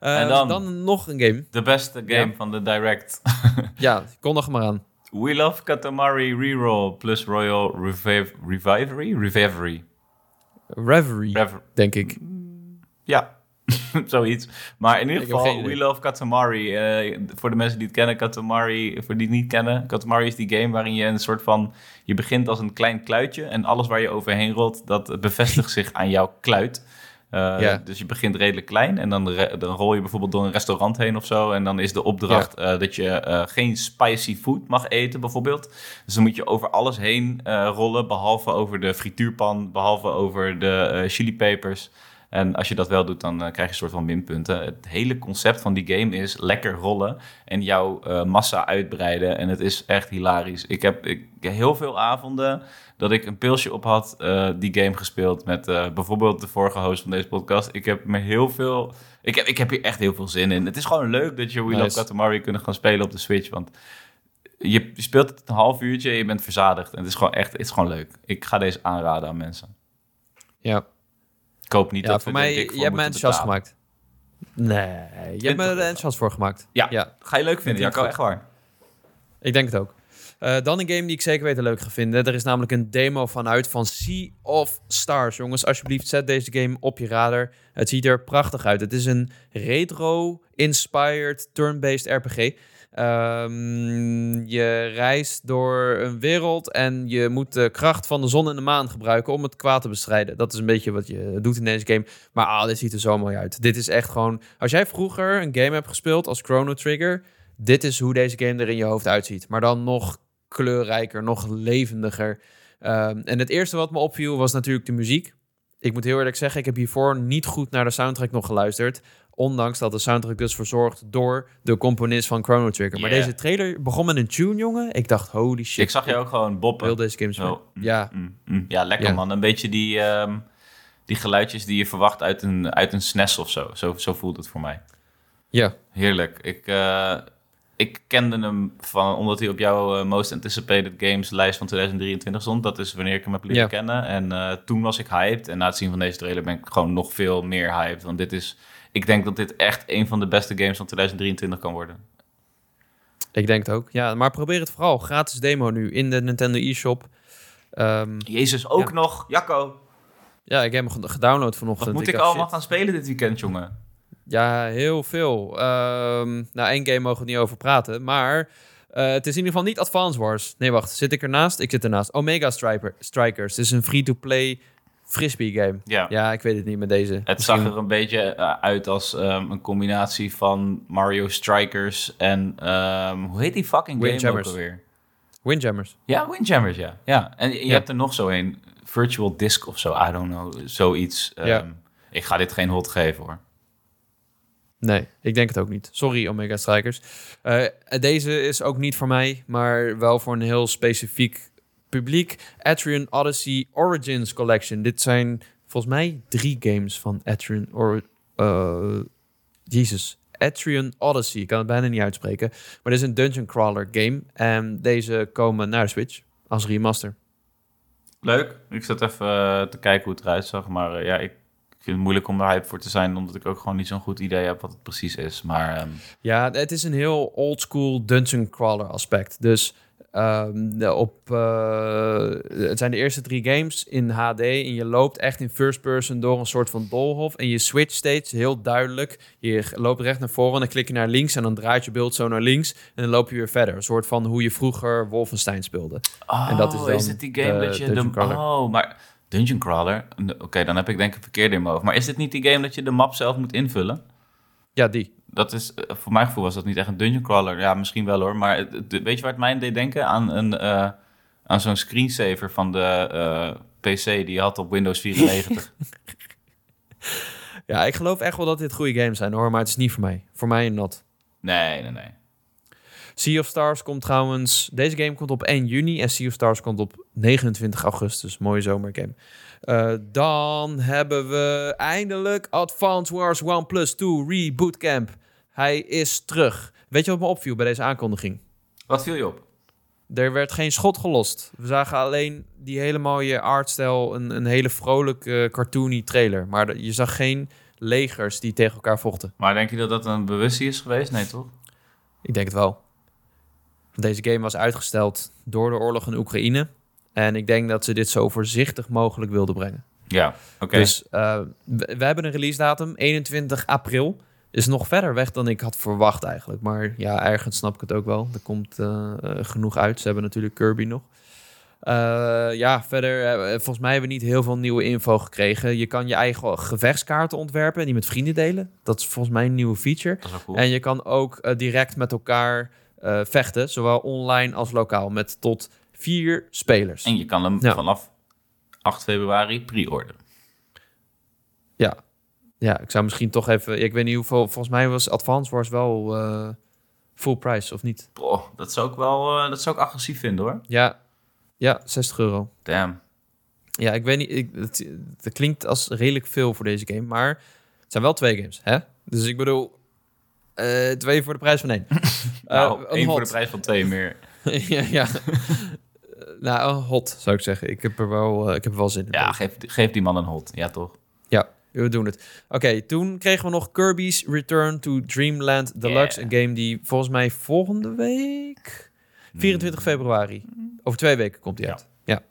S2: En dan?
S1: dan? nog een game.
S2: De beste game
S1: Ja.
S2: van de Direct.
S1: Ja, kondig maar aan.
S2: We Love Katamari Reroll plus Royal Reviv Revivery? Revivery.
S1: Reverie,
S2: Rev-
S1: denk ik.
S2: ja, zoiets. Maar in ieder
S1: Ik
S2: geval. We Love Katamari. eh, voor de mensen die het kennen, Katamari, voor die het niet kennen. Katamari is die game waarin je een soort van... Je begint als een klein kluitje en alles waar je overheen rolt, dat bevestigt zich aan jouw kluit. Eh,
S1: Ja.
S2: Dus je begint redelijk klein en dan, dan rol je bijvoorbeeld door een restaurant heen of zo. En dan is de opdracht eh, dat je eh, geen spicy food mag eten bijvoorbeeld. Dus dan moet je over alles heen rollen, behalve over de frituurpan, behalve over de chilipepers. En als je dat wel doet, dan eh, krijg je een soort van minpunten. Het hele concept van die game is lekker rollen en jouw eh, massa uitbreiden. En het is echt hilarisch. Ik heb ik, heel veel avonden dat ik een pilsje op had, eh, die game gespeeld met bijvoorbeeld de vorige host van deze podcast. Ik heb me heel veel... Ik heb, ik heb hier echt heel veel zin in. Het is gewoon leuk dat je We Love
S1: Nice.
S2: Katamari kunnen gaan spelen op de Switch, want je speelt het een half uurtje en je bent verzadigd. En het is gewoon echt, het is gewoon leuk. Ik ga deze aanraden aan mensen.
S1: Ja,
S2: Ik hoop niet
S1: ja
S2: dat
S1: voor
S2: we er
S1: mij,
S2: voor
S1: je hebt me enthousiast gemaakt. Nee, je hebt me er enthousiast voor gemaakt.
S2: Ja.
S1: ja.
S2: Ga je leuk vinden, Jacco,
S1: het
S2: echt waar.
S1: Ik denk het ook. Eh, dan een game die ik zeker weten leuk ga vinden. Er is namelijk een demo vanuit van Sea of Stars. Jongens, alsjeblieft, zet deze game op je radar. Het ziet er prachtig uit. Het is een retro-inspired turn-based RPG. Ehm, je reist door een wereld en je moet de kracht van de zon en de maan gebruiken om het kwaad te bestrijden. Dat is een beetje wat je doet in deze game. Maar ah, dit ziet er zo mooi uit. Dit is echt gewoon... Als jij vroeger een game hebt gespeeld als Chrono Trigger dit is hoe deze game er in je hoofd uitziet. Maar dan nog kleurrijker, nog levendiger. Ehm, en het eerste wat me opviel was natuurlijk de muziek. Ik moet heel eerlijk zeggen, ik heb hiervoor niet goed naar de soundtrack nog geluisterd. Ondanks dat de soundtrack dus verzorgd door de componist van Chrono Trigger. Maar deze trailer begon met een tune, jongen. Ik dacht, holy shit.
S2: Ik zag je ook gewoon boppen.
S1: wil deze game spelen.
S2: Zo. Mm,
S1: Ja,
S2: mm, mm. Ja, lekker
S1: Ja.
S2: man. Een beetje die, ehm, die geluidjes die je verwacht uit een, uit een SNES of zo. zo. Zo voelt het voor mij.
S1: ja.
S2: Heerlijk. Ik, eh, ik kende hem van, omdat hij op jouw eh, Most Anticipated Games lijst van 2023 stond. Dat is wanneer ik hem heb leren
S1: Ja.
S2: kennen. En eh, toen was ik hyped. En na het zien van deze trailer ben ik gewoon nog veel meer hyped. Want dit is, ik denk dat dit echt een van de beste games van 2023 kan worden.
S1: Ik denk het ook. Ja, maar probeer het vooral. Gratis demo nu in de Nintendo eShop. Ehm
S2: Jezus, ook
S1: Ja.
S2: nog. Jacco,
S1: ja, ik heb hem ged- gedownload vanochtend.
S2: wat moet ik, allemaal
S1: shit.
S2: gaan spelen dit weekend, jongen?
S1: Ja, heel veel. Ehm nou, één game mogen we niet over praten. Maar eh, het is in ieder geval niet Advance Wars. Nee, wacht. Zit ik ernaast? Ik zit ernaast. Omega Striper, Strikers. Het is een free-to-play frisbee game.
S2: Ja.
S1: Ja, ik weet het niet met deze.
S2: Het zag er een beetje eh, uit als ehm, een combinatie van Mario Strikers en ehm, hoe heet die fucking game ook alweer?
S1: Windjammers.
S2: Ja, Windjammers, ja. ja. En je
S1: Ja.
S2: hebt er nog zo een, Virtual Disc of zo, I don't know, zoiets.
S1: Ja.
S2: Ehm, Ik ga dit geen hot geven hoor.
S1: Nee, ik denk het ook niet. Sorry, Omega Strikers. Eh, deze is ook niet voor mij, maar wel voor een heel specifiek publiek. Atrium Odyssey Origins Collection. Dit zijn volgens mij drie games van Atrium or eh, Jezus. Atrium Odyssey. Ik kan het bijna niet uitspreken. Maar dit is een dungeon crawler game. En deze komen naar de Switch als remaster.
S2: Leuk. Ik zat even eh, te kijken hoe het eruit zag, maar eh, ja, ik vind het moeilijk om daar hype voor te zijn, omdat ik ook gewoon niet zo'n goed idee heb wat het precies is. Maar ehm,
S1: Ja, het is een heel oldschool dungeon crawler aspect. Dus ehm, op, eh, het zijn de eerste drie games in HD en je loopt echt in first person door een soort van doolhof en je switcht steeds heel duidelijk. Je loopt recht naar voren en dan klik je naar links en dan draait je beeld zo naar links en dan loop je weer verder. Een soort van hoe je vroeger Wolfenstein speelde.
S2: Oh,
S1: En dat is dan
S2: dit die game
S1: de
S2: dat je de...
S1: Crawler.
S2: Oh, maar Dungeon Crawler? Oké, dan heb ik denk ik een verkeerde in mijn hoofd. Maar is dit niet die game dat je de map zelf moet invullen?
S1: Ja, die.
S2: Dat is, eh, voor mijn gevoel was dat niet echt een Dungeon Crawler. Ja, misschien wel hoor. Maar het- weet je waar het mij deed denken? Aan, een, eh, aan zo'n screensaver van de eh, PC die je had op Windows 94.
S1: Ja, ik geloof echt wel dat dit goede games zijn hoor, maar het is niet voor mij. Voor mij not.
S2: nee, nee, nee.
S1: Sea of Stars komt trouwens... Deze game komt op 1 juni en Sea of Stars komt op 29 augustus. Mooie zomergame. Eh dan hebben we eindelijk Advance Wars 1 Plus 2 Reboot Camp. Hij is terug. Weet je wat me opviel bij deze aankondiging?
S2: Wat viel je op?
S1: er werd geen schot gelost. We zagen alleen die hele mooie artstijl, een, een hele vrolijke cartoony trailer. Maar je zag geen legers die tegen elkaar vochten.
S2: Maar denk je dat dat een bewustie is geweest? Nee, toch?
S1: Ik denk het wel. Deze game was uitgesteld door de oorlog in Oekraïne. En ik denk dat ze dit zo voorzichtig mogelijk wilden brengen.
S2: Ja, oké.
S1: Dus eh, we, we hebben een release datum, 21 april. Is nog verder weg dan ik had verwacht eigenlijk. Maar ja, ergens snap ik het ook wel. Er komt eh, eh, genoeg uit. Ze hebben natuurlijk Kirby nog. Eh, ja, verder, volgens mij hebben we niet heel veel nieuwe info gekregen. Je kan je eigen gevechtskaarten ontwerpen en die met vrienden delen. Dat is volgens mij een nieuwe feature.
S2: cool.
S1: En je kan ook direct met elkaar vechten, zowel online als lokaal, met tot vier spelers.
S2: En je kan hem
S1: Ja.
S2: vanaf 8 februari pre-orderen.
S1: Ja. Ja, ik zou misschien toch even... Ik weet niet hoeveel... Volgens mij was Advance Wars wel eh, full price, of niet?
S2: Boah, dat zou ik wel eh, dat zou ik agressief vinden hoor.
S1: Ja, ja 60 euro.
S2: Damn.
S1: Ja, ik weet niet... Ik, het, het klinkt als redelijk veel voor deze game, maar het zijn wel twee games, hè? Dus ik bedoel... eh, twee voor de prijs van één.
S2: Nou, één voor de prijs van twee meer.
S1: ja, ja. Nou, een hot zou ik zeggen. Ik heb er wel, ik heb er wel zin in.
S2: Ja, geef, geef die man een hot. Ja, toch?
S1: We doen het. Oké, toen kregen we nog Kirby's Return to Dreamland Deluxe.
S2: Yeah.
S1: Een game die volgens mij volgende week... 24 februari. Over twee weken komt die
S2: Ja.
S1: uit. Ja.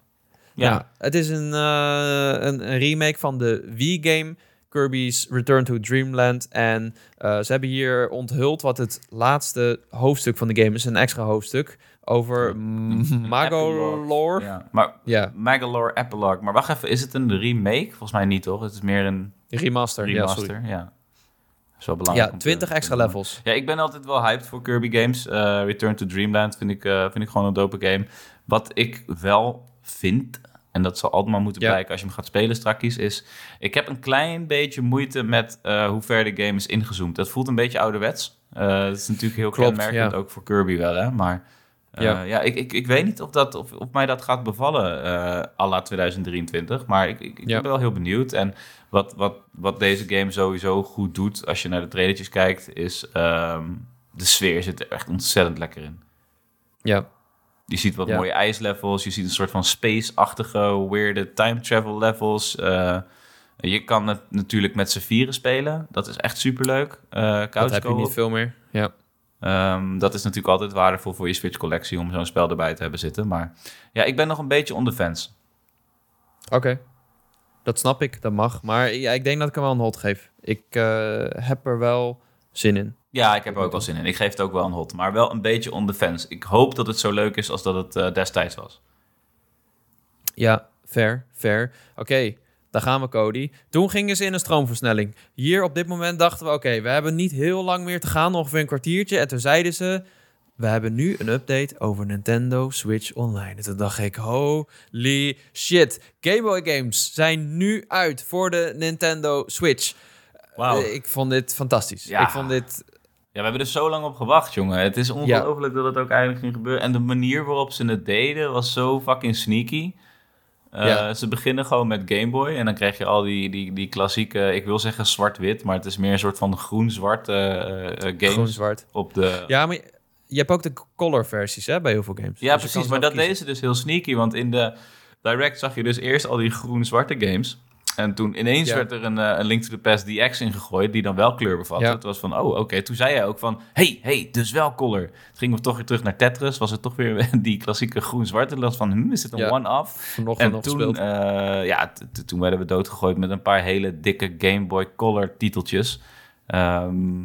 S2: Ja.
S1: Ja. het is een, eh, een, een remake van de Wii-game Kirby's Return to Dreamland. En eh, ze hebben hier onthuld wat het laatste hoofdstuk van de game is. Een extra hoofdstuk over
S2: Een
S1: Magolor.
S2: Ja. Maar
S1: Ja,
S2: Magalore Epilogue. Maar wacht even, is het een remake? Volgens mij niet, toch? Het is meer een
S1: remaster.
S2: Remaster. Ja, Dat is wel belangrijk.
S1: Ja,
S2: om te-
S1: 20
S2: te
S1: extra levels.
S2: Ja, ik ben altijd wel hyped voor Kirby games. Eh, Return to Dreamland vind ik, eh, vind ik gewoon een dope game. Wat ik wel vind, en dat zal altijd maar moeten blijken als je hem gaat spelen straks, is... Ik heb een klein beetje moeite met eh, hoe ver de game is ingezoomd. Dat voelt een beetje ouderwets. Dat is natuurlijk heel
S1: Klopt,
S2: kenmerkend, ook voor Kirby wel, hè. Maar
S1: Ja.
S2: ja, ik, ik, ik weet niet of, dat, of, of mij dat gaat bevallen eh à la 2023. Maar ik, ik, ik
S1: Ja.
S2: ben wel heel benieuwd. En wat, wat, wat deze game sowieso goed doet, als je naar de trailertjes kijkt, is ehm, de sfeer zit er echt ontzettend lekker in.
S1: Ja,
S2: Je ziet wat
S1: Ja.
S2: mooie ijslevels, je ziet een soort van space-achtige, weirde time travel levels. Eh, je kan het natuurlijk met z'n vieren spelen. Dat is echt superleuk. Eh
S1: dat heb je niet veel meer. Ja.
S2: Ehm, dat is natuurlijk altijd waardevol voor je Switch-collectie om zo'n spel erbij te hebben zitten. Maar ja, ik ben nog een beetje on the fence.
S1: Oké. Dat snap ik, dat mag. Maar ja, ik denk dat ik hem wel een hot geef. Ik eh, heb er wel zin in.
S2: Ja, ik heb er ook wel zin in. Ik geef het ook wel een hot, maar wel een beetje on the fence. Ik hoop dat het zo leuk is als dat het eh, destijds was.
S1: Ja, fair, fair. Oké, daar gaan we, Cody. Toen gingen ze in een stroomversnelling. Hier op dit moment dachten we, oké, we hebben niet heel lang meer te gaan, ongeveer een kwartiertje. En toen zeiden ze, we hebben nu een update over Nintendo Switch Online. En toen dacht ik, holy shit. Game Boy games zijn nu uit voor de Nintendo Switch.
S2: Wauw.
S1: Eh, Ik vond dit fantastisch.
S2: Ja.
S1: Ik vond dit...
S2: Ja, we hebben er zo lang op gewacht, jongen. Het is ongelooflijk dat het ook eindelijk ging gebeuren. En de manier waarop ze het deden was zo fucking sneaky. Eh,
S1: Ja.
S2: Ze beginnen gewoon met Game Boy. En dan krijg je al die, die, die klassieke, ik wil zeggen zwart-wit, maar het is meer een soort van groen-zwart eh, eh, eh, games
S1: Groen-zwart.
S2: op de.
S1: Ja, maar je, hebt ook de color versies hè, bij heel veel games.
S2: Ja,
S1: Dus
S2: precies. Maar dat deden ze dus heel sneaky. Want in de Direct zag je dus eerst al die groen-zwarte games. En toen ineens
S1: Ja.
S2: werd er een, eh, een Link to the Past DX ingegooid... die dan wel kleur bevatte.
S1: Ja.
S2: Het was van, oh, oké. Toen zei hij ook van, hey, hey, dus wel color. Toen gingen we toch weer terug naar Tetris. Was het toch weer die klassieke groen-zwarte. En dacht van, hm, is dit een
S1: Ja.
S2: one-off? En
S1: nog
S2: toen, eh, ja, toen werden we doodgegooid met een paar hele dikke Game Boy Color titeltjes. Ehm,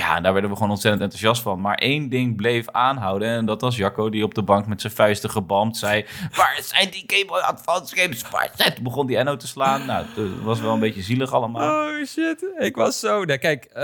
S2: ja, daar werden we gewoon ontzettend enthousiast van. Maar één ding bleef aanhouden. En dat was Jacco die op de bank met zijn vuisten gebamd zei... Waar zijn die Game Boy Advance games? Waar begon die Enno te slaan. Nou, het was wel een beetje zielig allemaal.
S1: Oh shit, ik was zo... Nee, kijk, eh,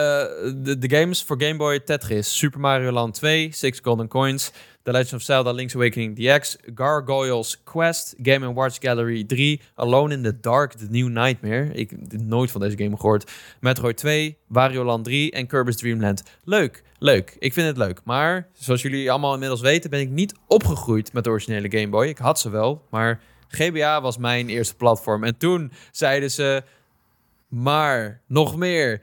S1: de, de games voor Game Boy Tetris, Super Mario Land 2, Six Golden Coins, The Legend of Zelda Link's Awakening DX, Gargoyles Quest, Game Watch Gallery 3, Alone in the Dark, The New Nightmare. Ik heb nooit van deze game gehoord. Metroid 2, Wario Land 3 en Kirby's Dream Land. Leuk, leuk. Ik vind het leuk. Maar zoals jullie allemaal inmiddels weten, ben ik niet opgegroeid met de originele Game Boy. Ik had ze wel, maar GBA was mijn eerste platform. En toen zeiden ze, maar nog meer.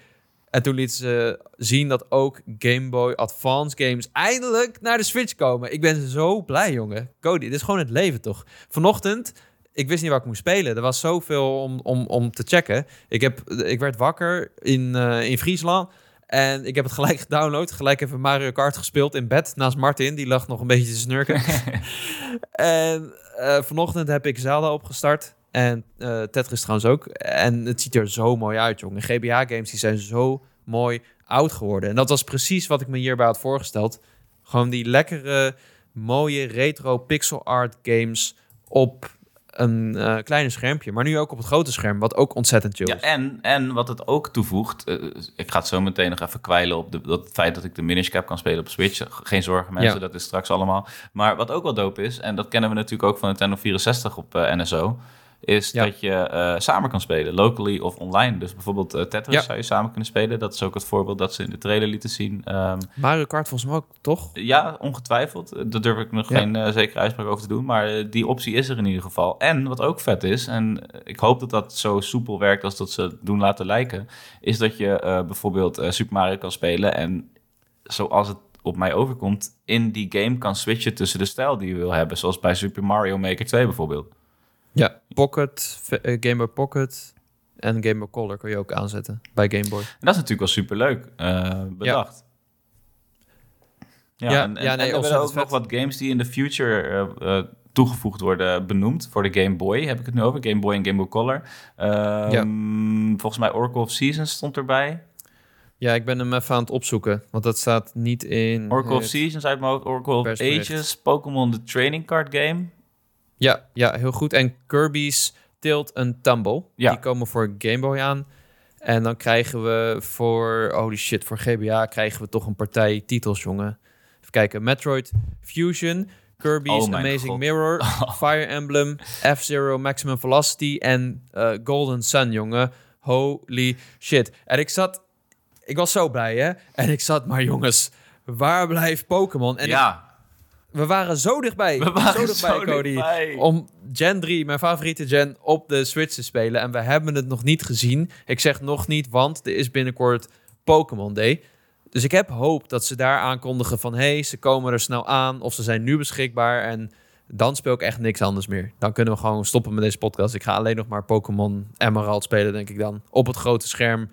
S1: En toen lieten ze zien dat ook Game Boy Advance games eindelijk naar de Switch komen. Ik ben zo blij, jongen. Cody, dit is gewoon het leven, toch? Vanochtend, ik wist niet waar ik moest spelen. Er was zoveel om, om, om te checken. Ik, heb, ik werd wakker in, uh, in Friesland. En ik heb het gelijk gedownload. Gelijk even Mario Kart gespeeld in bed naast Martin. Die lag nog een beetje te snurken. en uh, vanochtend heb ik Zelda opgestart. En uh, Tetris trouwens ook. En het ziet er zo mooi uit, jongen. GBA-games die zijn zo mooi oud geworden. En dat was precies wat ik me hierbij had voorgesteld. Gewoon die lekkere, mooie retro pixel art games op een uh, kleine schermpje, maar nu ook op het grote scherm, wat ook ontzettend chill
S2: ja, En, en wat het ook toevoegt, uh, ik ga het zo meteen nog even kwijlen op de, dat feit dat ik de Minish Cap kan spelen op Switch. Geen zorgen mensen, ja. dat is straks allemaal. Maar wat ook wel dope is, en dat kennen we natuurlijk ook van Nintendo 64 op NSO, is ja. dat je uh, samen kan spelen, locally of online. Dus bijvoorbeeld uh, Tetris ja. zou je samen kunnen spelen. Dat is ook het voorbeeld dat ze in de trailer lieten zien. Um,
S1: Mario Kart volgens mij ook, toch?
S2: Ja, ongetwijfeld. Daar durf ik nog ja. geen uh, zekere uitspraak over te doen. Maar die optie is er in ieder geval. En wat ook vet is, en ik hoop dat dat zo soepel werkt als dat ze doen laten lijken, is dat je bijvoorbeeld Super Mario kan spelen en zoals het op mij overkomt, in die game kan switchen tussen de stijl die je wil hebben. Zoals bij Super Mario Maker 2 bijvoorbeeld.
S1: Ja, Pocket, uh, Game Boy Pocket en Game Boy Color kun je ook aanzetten bij Game Boy. En
S2: dat is natuurlijk wel superleuk uh, bedacht. Ja, ja, en, en, ja nee, en er zijn ook nog wat games die in de future uh, toegevoegd worden benoemd voor de Game Boy. Heb ik het nu over? Game Boy en Game Boy Color. Um, volgens mij Oracle of Seasons stond erbij.
S1: Ja, ik ben hem even aan het opzoeken, want dat staat niet in...
S2: Oracle of Seasons uit mijn hoofd, Oracle of Ages, Pokémon The Training Card Game...
S1: Ja, ja, heel goed. En Kirby's Tilt en Tumble. Ja. Die komen voor Game Boy aan. En dan krijgen we voor, holy shit, voor GBA krijgen we toch een partij titels, jongen. Even kijken. Metroid Fusion, Kirby's oh Amazing God. Mirror, Fire Emblem, F-Zero Maximum Velocity en uh, Golden Sun, jongen. Holy shit. En ik zat, ik was zo blij, hè? En ik zat, maar jongens, waar blijft Pokémon? En
S2: ja
S1: we waren zo dichtbij.
S2: We waren
S1: zo dichtbij,
S2: zo
S1: Cody.
S2: Dichtbij.
S1: Om Gen 3, mijn favoriete Gen, op de Switch te spelen. En we hebben het nog niet gezien. Ik zeg nog niet, want er is binnenkort Pokémon Day. Dus ik heb hoop dat ze daar aankondigen van... hey, ze komen er snel aan of ze zijn nu beschikbaar. En dan speel ik echt niks anders meer. Dan kunnen we gewoon stoppen met deze podcast. Ik ga alleen nog maar Pokémon Emerald spelen, denk ik dan. Op het grote scherm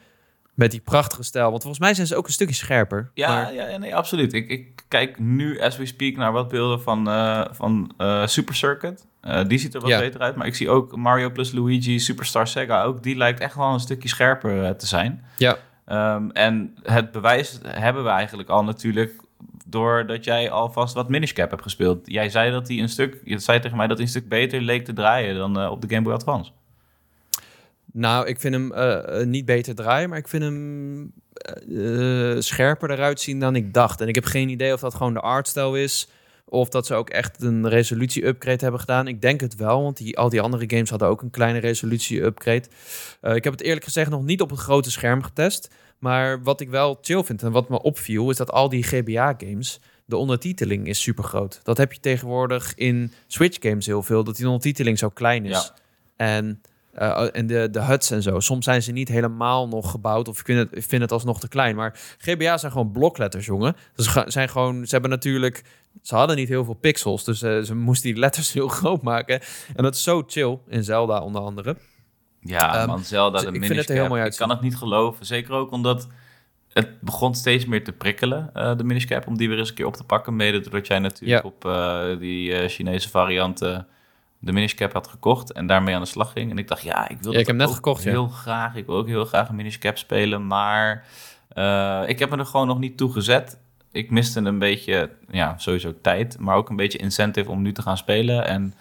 S1: met die prachtige stijl. Want volgens mij zijn ze ook een stukje scherper.
S2: Ja,
S1: maar...
S2: ja nee, absoluut. Ik, ik kijk nu, as we speak, naar wat beelden van, uh, van uh, Super Circuit. Uh, die ziet er wat ja. beter uit. Maar ik zie ook Mario plus Luigi, Superstar Sega ook. Die lijkt echt wel een stukje scherper te zijn.
S1: Ja.
S2: Um, en het bewijs hebben we eigenlijk al natuurlijk doordat jij alvast wat Minish Cap hebt gespeeld. Jij zei dat hij een stuk, je zei tegen mij dat hij een stuk beter leek te draaien dan op de Game Boy Advance.
S1: Nou, ik vind hem uh, niet beter draaien, maar ik vind hem uh, scherper eruit zien dan ik dacht. En ik heb geen idee of dat gewoon de artstijl is. Of dat ze ook echt een resolutie-upgrade hebben gedaan. Ik denk het wel, want die, al die andere games hadden ook een kleine resolutie-upgrade. Uh, ik heb het eerlijk gezegd nog niet op het grote scherm getest. Maar wat ik wel chill vind en wat me opviel, is dat al die GBA-games, de ondertiteling is super groot. Dat heb je tegenwoordig in Switch-games heel veel, dat die ondertiteling zo klein is.
S2: Ja.
S1: En uh, en de, de huts en zo. Soms zijn ze niet helemaal nog gebouwd of ik vind het, ik vind het alsnog te klein. Maar GBA zijn gewoon blokletters, jongen. Ze zijn gewoon, ze hebben natuurlijk, ze hadden niet heel veel pixels, dus uh, ze moesten die letters heel groot maken. En dat is zo chill in Zelda onder andere.
S2: Ja, um, man, Zelda, de ik vind het er heel mooi uit. Ik kan het niet geloven. Zeker ook omdat het begon steeds meer te prikkelen, uh, de miniscap, om die weer eens een keer op te pakken. Mede doordat jij natuurlijk ja. op die Chinese varianten de miniscap had gekocht en daarmee aan de slag ging. En ik dacht, ja, ik wil
S1: ja, ik heb net gekocht,
S2: heel graag. Ik wil ook heel graag een miniscap spelen, maar uh, ik heb me er gewoon nog niet toe gezet. Ik miste een beetje, ja, sowieso tijd, maar ook een beetje incentive om nu te gaan spelen. En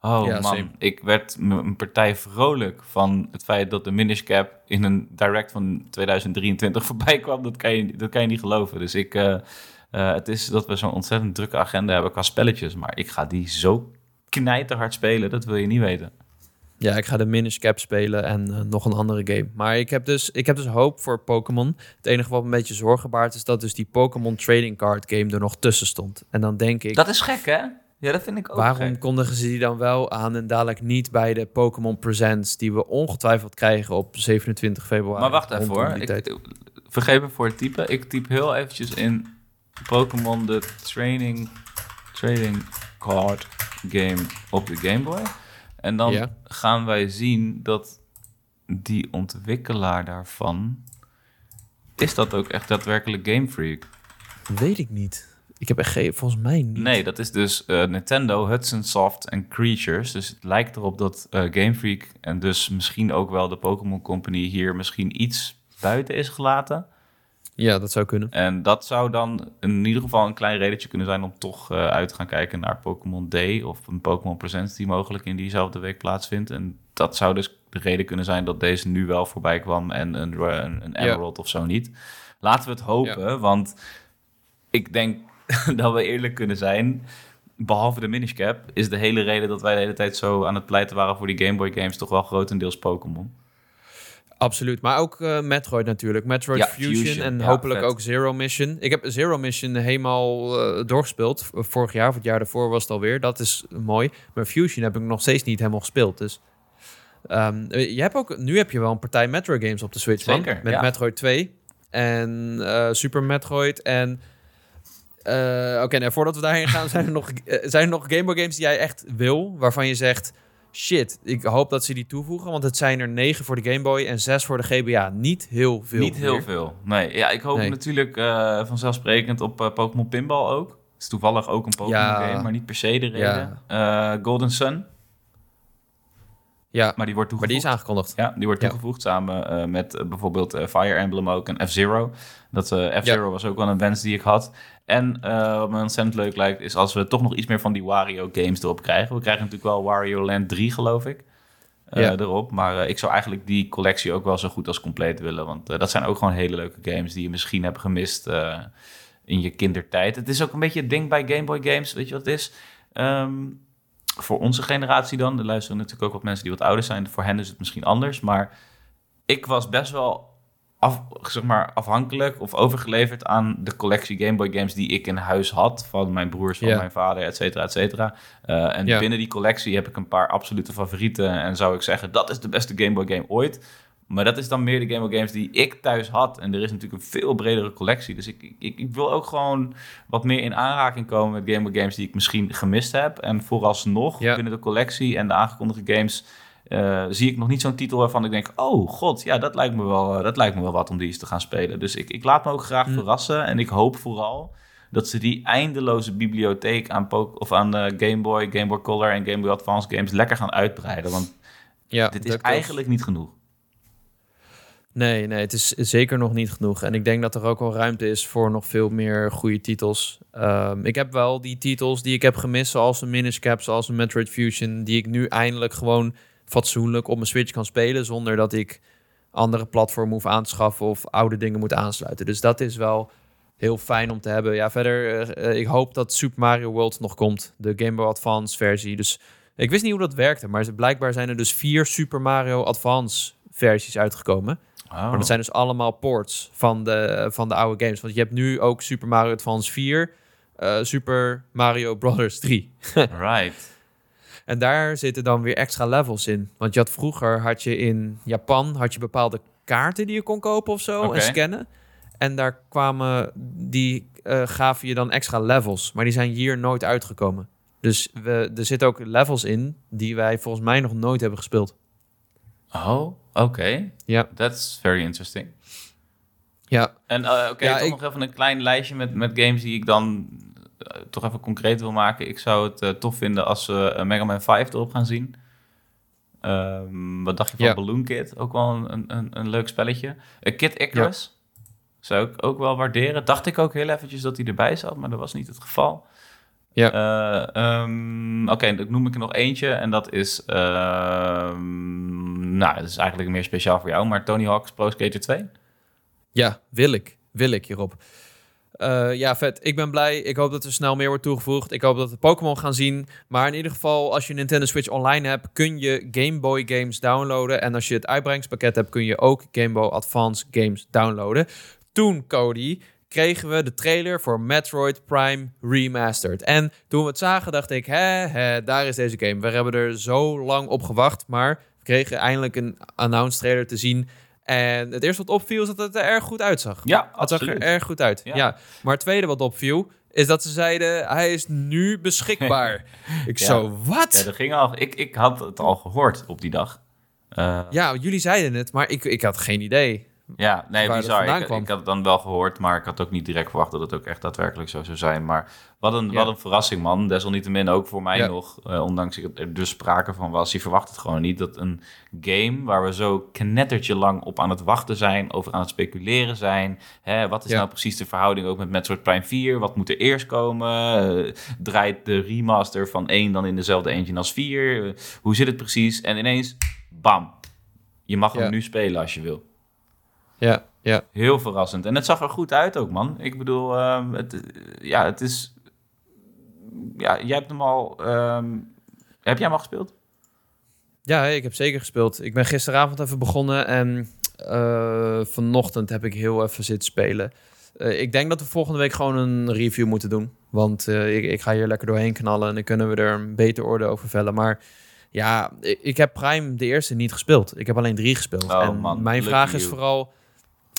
S2: oh ja, man, same. ik werd een partij vrolijk van het feit dat de miniscap in een direct van 2023 voorbij kwam. Dat kan je, dat kan je niet geloven. Dus ik, uh, uh, het is dat we zo'n ontzettend drukke agenda hebben qua spelletjes, maar ik ga die zo knijterhard spelen, dat wil je niet weten.
S1: Ja, ik ga de Minish Cap spelen en uh, nog een andere game. Maar ik heb, dus, ik heb dus hoop voor Pokémon. Het enige wat een beetje zorgen baart is dat dus die Pokémon Trading Card game er nog tussen stond. En dan denk ik...
S2: Dat is gek, hè? Ja, dat vind ik ook
S1: Waarom
S2: gek.
S1: kondigen ze die dan wel aan en dadelijk niet bij de Pokémon Presents... die we ongetwijfeld krijgen op 27 februari?
S2: Maar wacht even hoor. Ik, vergeef me voor het typen. Ik typ heel eventjes in Pokémon de training, trading card game op de Game Boy. En dan
S1: Ja.
S2: gaan wij zien dat die ontwikkelaar daarvan... Is dat ook echt daadwerkelijk Game Freak?
S1: Weet ik niet. Ik heb echt geen... Volgens mij niet.
S2: Nee, dat is dus eh, Nintendo, Hudson Soft en Creatures. Dus het lijkt erop dat eh, Game Freak en dus misschien ook wel de Pokémon Company hier misschien iets buiten is gelaten.
S1: Ja, dat zou kunnen.
S2: En dat zou dan in ieder geval een klein redentje kunnen zijn om toch eh, uit te gaan kijken naar Pokémon Day of een Pokémon Presents die mogelijk in diezelfde week plaatsvindt. En dat zou dus de reden kunnen zijn dat deze nu wel voorbij kwam en een, een, een Emerald of zo niet. Laten we het hopen, want ik denk dat we eerlijk kunnen zijn. Behalve de Minish Cap is de hele reden dat wij de hele tijd zo aan het pleiten waren voor die Game Boy games toch wel grotendeels Pokémon.
S1: Absoluut. Maar ook eh, Metroid natuurlijk. Metroid
S2: Ja,
S1: Fusion,
S2: Fusion.
S1: en
S2: Ja,
S1: hopelijk
S2: vet.
S1: ook Zero Mission. Ik heb Zero Mission helemaal eh, doorgespeeld. Vorig jaar of het jaar daarvoor was het alweer. Dat is mooi. Maar Fusion heb ik nog steeds niet helemaal gespeeld. Dus eh, je hebt ook, nu heb je wel een partij Metroid games op de Switch. man.
S2: Zeker,
S1: Met
S2: ja.
S1: Metroid 2 en Super Metroid en... Oké, nou, voordat we daarheen gaan, zijn er, nog, zijn er nog Game Boy games die jij echt wil, waarvan je zegt, shit, ik hoop dat ze die toevoegen, want het zijn er negen voor de Game Boy en zes voor de GBA. Niet heel veel.
S2: Niet heel veel. Nee, ja, ik hoop
S1: Nee.
S2: natuurlijk eh, vanzelfsprekend op eh, Pokémon Pinball ook. Het is toevallig ook een Pokémon
S1: Ja.
S2: game, maar niet per se de reden. Eh, Golden Sun,
S1: Ja,
S2: maar die wordt
S1: maar
S2: toegevoegd.
S1: die is aangekondigd.
S2: Ja, die wordt
S1: Ja.
S2: toegevoegd samen eh, met eh, bijvoorbeeld eh, Fire Emblem ook en F-Zero. Dat F-Zero was ook wel een wens die ik had. En wat me ontzettend leuk lijkt, is als we toch nog iets meer van die Wario games erop krijgen. We krijgen natuurlijk wel Wario Land 3, geloof ik.
S1: Ja.
S2: erop. Maar ik zou eigenlijk die collectie ook wel zo goed als compleet willen. Want dat zijn ook gewoon hele leuke games die je misschien hebt gemist in je kindertijd. Het is ook een beetje het ding bij Game Boy games. Weet je wat het is? Ehm, voor onze generatie dan, er luisteren natuurlijk ook wat mensen die wat ouder zijn. Voor hen is het misschien anders. Maar ik was best wel af, zeg maar, afhankelijk of overgeleverd aan de collectie Game Boy games die ik in huis had. Van mijn broers, van mijn vader, et cetera, et cetera. Eh, en binnen die collectie heb ik een paar absolute favorieten. En zou ik zeggen, dat is de beste Game Boy game ooit. Maar dat is dan meer de Game Boy games die ik thuis had. En er is natuurlijk een veel bredere collectie. Dus ik, ik, ik wil ook gewoon wat meer in aanraking komen met Game Boy games die ik misschien gemist heb. En vooralsnog
S1: Ja.
S2: binnen de collectie en de aangekondigde games... eh, zie ik nog niet zo'n titel waarvan ik denk... oh god, ja, dat lijkt me wel, eh, dat lijkt me wel wat om die eens te gaan spelen. Dus ik, ik laat me ook graag
S1: Hm.
S2: verrassen. En ik hoop vooral dat ze die eindeloze bibliotheek aan, of aan eh, Game Boy, Game Boy Color en Game Boy Advance games lekker gaan uitbreiden. Want
S1: Ja,
S2: dit is eigenlijk niet genoeg.
S1: Nee, nee, het is zeker nog niet genoeg. En ik denk dat er ook wel ruimte is voor nog veel meer goede titels. Ehm, ik heb wel die titels die ik heb gemist, zoals een Minish Cap, zoals een Metroid Fusion, die ik nu eindelijk gewoon fatsoenlijk op mijn Switch kan spelen, zonder dat ik andere platformen hoef aan te schaffen of oude dingen moet aansluiten. Dus dat is wel heel fijn om te hebben. Ja, verder, eh, ik hoop dat Super Mario World nog komt, de Game Boy Advance versie. Dus ik wist niet hoe dat werkte, maar blijkbaar zijn er dus vier Super Mario Advance versies uitgekomen.
S2: Oh.
S1: Maar dat zijn dus allemaal ports van de, van de oude games. Want je hebt nu ook Super Mario Advance 4, eh, Super Mario Brothers 3.
S2: Right.
S1: En daar zitten dan weer extra levels in. Want je had vroeger, had je in Japan, had je bepaalde kaarten die je kon kopen of zo en scannen. En daar kwamen, die eh, gaven je dan extra levels. Maar die zijn hier nooit uitgekomen. Dus we, er zitten ook levels in die wij volgens mij nog nooit hebben gespeeld.
S2: Oh, oké.
S1: Ja,
S2: That's very interesting.
S1: ja,
S2: En eh, oké,
S1: Ja,
S2: toch
S1: ik-
S2: nog even een klein lijstje met, met games die ik dan eh, toch even concreet wil maken. Ik zou het eh, tof vinden als we Mega Man 5 erop gaan zien. Ehm, wat dacht je van
S1: Ja.
S2: Balloon Kid? Ook wel een, een, een leuk spelletje. Kid Icarus zou ik ook wel waarderen. Dacht ik ook heel eventjes dat hij erbij zat, maar dat was niet het geval.
S1: Ja.
S2: Eh, ehm, Oké, dan noem ik er nog eentje. En dat is... ehm, nou, dat is eigenlijk meer speciaal voor jou. Maar Tony Hawk's Pro Skater 2.
S1: Ja, wil ik. Wil ik hierop. Eh, ja, vet. Ik ben blij. Ik hoop dat er snel meer wordt toegevoegd. Ik hoop dat we Pokémon gaan zien. Maar in ieder geval, als je Nintendo Switch online hebt, kun je Game Boy games downloaden. En als je het uitbrengingspakket hebt, kun je ook Game Boy Advance games downloaden. Toen, Cody, kregen we de trailer voor Metroid Prime Remastered. En toen we het zagen, dacht ik, hè, hè, daar is deze game. We hebben er zo lang op gewacht, maar we kregen eindelijk een announced trailer te zien. En het eerste wat opviel is dat het er erg goed uitzag.
S2: Ja,
S1: Het zag er erg goed uit.
S2: Ja.
S1: Ja. Maar het tweede wat opviel is dat ze zeiden hij is nu beschikbaar. ik
S2: Ja.
S1: zo, wat?
S2: Ja, dat ging al. Ik, ik had het al gehoord op die dag. Eh,
S1: Ja, jullie zeiden het, maar ik, ik had geen idee.
S2: Ja, nee, bizar. Ik,
S1: kwam.
S2: ik had het dan wel gehoord, maar ik had ook niet direct verwacht dat het ook echt daadwerkelijk zo zou zijn. Maar wat een,
S1: Ja.
S2: wat een verrassing, man. Desalniettemin ook voor mij
S1: Ja.
S2: nog, eh, ondanks ik er dus sprake van was. Je verwacht het gewoon niet dat een game waar we zo knettertje lang op aan het wachten zijn, over aan het speculeren zijn. Hè, wat is
S1: Ja.
S2: nou precies de verhouding ook met Metroid Prime 4? Wat moet er eerst komen? Eh, draait de remaster van 1 dan in dezelfde engine als 4? Eh, hoe zit het precies? En ineens, bam. Je mag hem nu spelen als je wil.
S1: Ja, ja.
S2: Heel verrassend. En het zag er goed uit ook, man. Ik bedoel, ehm, het, eh, ja, het is... Ja, jij hebt hem al... ehm, heb jij hem al gespeeld?
S1: Ja, ik heb zeker gespeeld. Ik ben gisteravond even begonnen en eh, vanochtend heb ik heel even zitten spelen. Eh, ik denk dat we volgende week gewoon een review moeten doen. Want ik, ik ga hier lekker doorheen knallen en dan kunnen we er een beter orde over vellen. Maar ja, ik, ik heb Prime de eerste niet gespeeld. Ik heb alleen drie gespeeld.
S2: Oh,
S1: en
S2: man,
S1: mijn vraag is vooral...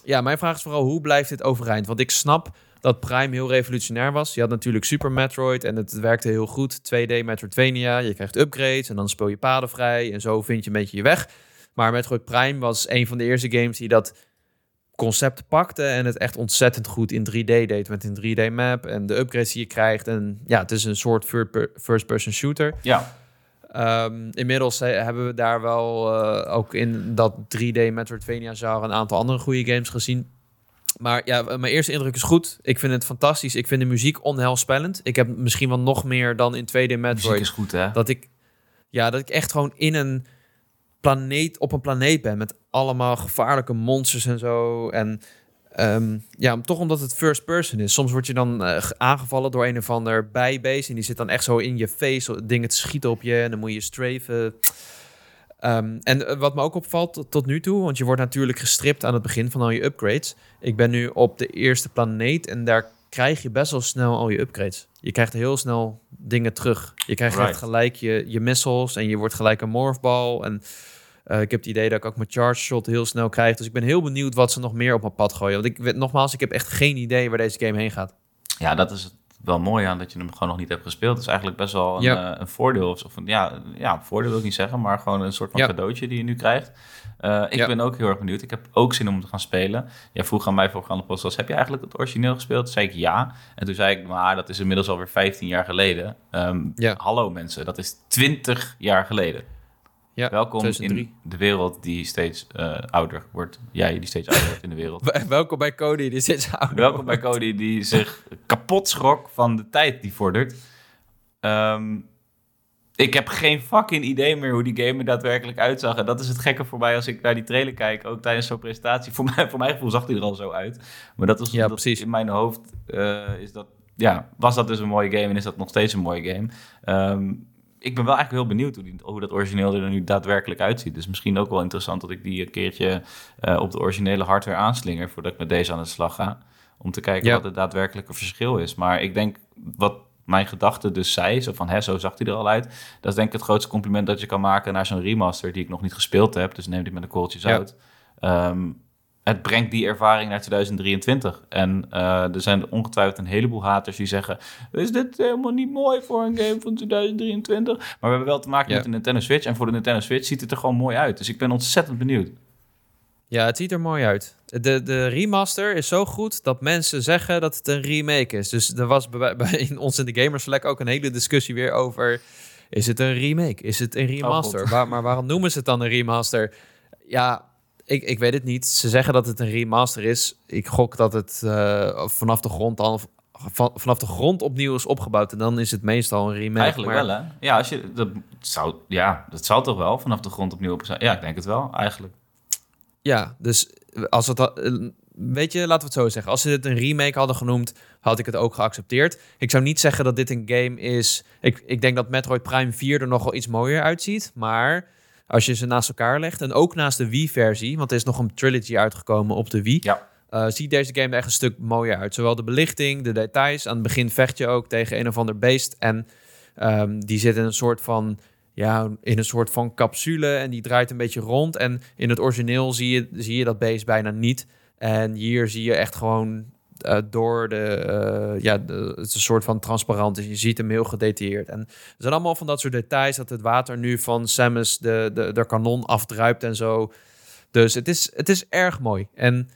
S1: Ja, mijn vraag is vooral hoe blijft dit overeind? Want ik snap dat Prime heel revolutionair was. Je had natuurlijk Super Metroid en het werkte heel goed. 2D Metroidvania, je krijgt upgrades en dan speel je paden vrij. En zo vind je een beetje je weg. Maar Metroid Prime was een van de eerste games die dat concept pakte en het echt ontzettend goed in 3D deed met een 3D map en de upgrades die je krijgt. En ja, het is een soort first-person shooter.
S2: Ja.
S1: Ehm, inmiddels eh, hebben we daar wel eh, ook in dat 3D Metroidvania genre een aantal andere goede games gezien. Maar ja, mijn eerste indruk is goed. Ik vind het fantastisch. Ik vind de muziek onheilspellend. Ik heb misschien wel nog meer dan in 2D
S2: Muziek
S1: Metroid.
S2: is goed, hè?
S1: Dat ik, ja, dat ik echt gewoon in een planeet, op een planeet ben met allemaal gevaarlijke monsters en zo. En ehm, ja, toch omdat het first person is. Soms word je dan eh, ge- aangevallen door een of ander bijbeest en die zit dan echt zo in je face dingen te schieten op je en dan moet je strafen. Ehm, en eh, wat me ook opvalt tot, nu toe, want je wordt natuurlijk gestript aan het begin van al je upgrades. Ik ben nu op de eerste planeet en daar krijg je best wel snel al je upgrades. Je krijgt heel snel dingen terug. Je krijgt
S2: Right.
S1: gelijk je, je missiles en je wordt gelijk een morphball. En eh, ik heb het idee dat ik ook mijn charge shot heel snel krijg. Dus ik ben heel benieuwd wat ze nog meer op mijn pad gooien. Want ik weet nogmaals, ik heb echt geen idee waar deze game heen gaat.
S2: Ja, dat is het wel mooi aan dat je hem gewoon nog niet hebt gespeeld. Het is eigenlijk best wel een,
S1: Ja.
S2: eh, een voordeel. Of, of een, ja, ja, voordeel wil ik niet zeggen, maar gewoon een soort van
S1: Ja.
S2: cadeautje die je nu krijgt. Eh, ik
S1: Ja.
S2: ben ook heel erg benieuwd. Ik heb ook zin om te gaan spelen. Jij vroeg aan mij voor podcast, heb je eigenlijk het origineel gespeeld? Toen zei ik ja. En toen zei ik, maar dat is inmiddels alweer 15 jaar geleden.
S1: Ja.
S2: Hallo mensen, dat is 20 jaar geleden.
S1: Ja,
S2: Welkom
S1: 2003.
S2: in de wereld die steeds eh, ouder wordt. Jij die steeds ouder wordt in de wereld.
S1: Wel- Welkom bij Cody, die zit ouder.
S2: Welkom bij Cody die zich kapot schrok van de tijd die vordert. Ehm, ik heb geen fucking idee meer hoe die game er daadwerkelijk uitzag. En dat is het gekke voor mij als ik naar die trailer kijk, ook tijdens zo'n presentatie. Voor, mij, voor mijn gevoel zag hij er al zo uit. Maar dat was
S1: Ja,
S2: dat
S1: precies.
S2: in mijn hoofd eh, is dat, ja, was dat dus een mooie game en is dat nog steeds een mooie game. Ehm, ik ben wel eigenlijk heel benieuwd hoe, die, hoe dat origineel er nu daadwerkelijk uitziet. Dus misschien ook wel interessant dat ik die een keertje eh, op de originele hardware aanslinger voordat ik met deze aan de slag ga. Om te kijken
S1: Ja.
S2: wat het daadwerkelijke verschil is. Maar ik denk wat mijn gedachte dus zei, zo van hè, zo zag hij er al uit. Dat is denk ik het grootste compliment dat je kan maken naar zo'n remaster die ik nog niet gespeeld heb. Dus neem die met een korreltje
S1: Ja.
S2: zout. Het brengt die ervaring naar 2023. En eh, er zijn ongetwijfeld een heleboel haters die zeggen... is dit helemaal niet mooi voor een game van 2023? Maar we hebben wel te maken
S1: Ja.
S2: met de Nintendo Switch. En voor de Nintendo Switch ziet het er gewoon mooi uit. Dus ik ben ontzettend benieuwd.
S1: Ja, het ziet er mooi uit. De, de remaster is zo goed dat mensen zeggen dat het een remake is. Dus er was bij, bij in ons in de Gamers Select ook een hele discussie weer over... Is het een remake? Is het een remaster?
S2: God.
S1: Waar, maar waarom noemen ze het dan een remaster? Ja, ik, ik weet het niet. Ze zeggen dat het een remaster is. Ik gok dat het eh, vanaf de grond. Van, vanaf de grond opnieuw is opgebouwd. En dan is het meestal een remake.
S2: Eigenlijk
S1: maar-
S2: wel, hè? Ja, als je, dat, zou, ja, dat zal toch wel vanaf de grond opnieuw op zijn. Ja, ik denk het wel, eigenlijk.
S1: Ja, dus als het... al- Weet je, laten we het zo zeggen. Als ze dit een remake hadden genoemd, had ik het ook geaccepteerd. Ik zou niet zeggen dat dit een game is... Ik, ik denk dat Metroid Prime 4 er nog wel iets mooier uitziet. Maar als je ze naast elkaar legt... en ook naast de Wii-versie... want er is nog een trilogy uitgekomen op de Wii...
S2: Ja.
S1: eh, ziet deze game er echt een stuk mooier uit. Zowel de belichting, de details. Aan het begin vecht je ook tegen een of ander beest. En ehm, die zit in een soort van ja, in een soort van capsule en die draait een beetje rond. En in het origineel zie je, zie je dat beest bijna niet. En hier zie je echt gewoon uh, door de, uh, ja, de, het is een soort van transparant. Dus je ziet hem heel gedetailleerd. En er zijn allemaal van dat soort details dat het water nu van Samus de, de, de kanon afdruipt en zo. Dus het is, het is erg mooi. En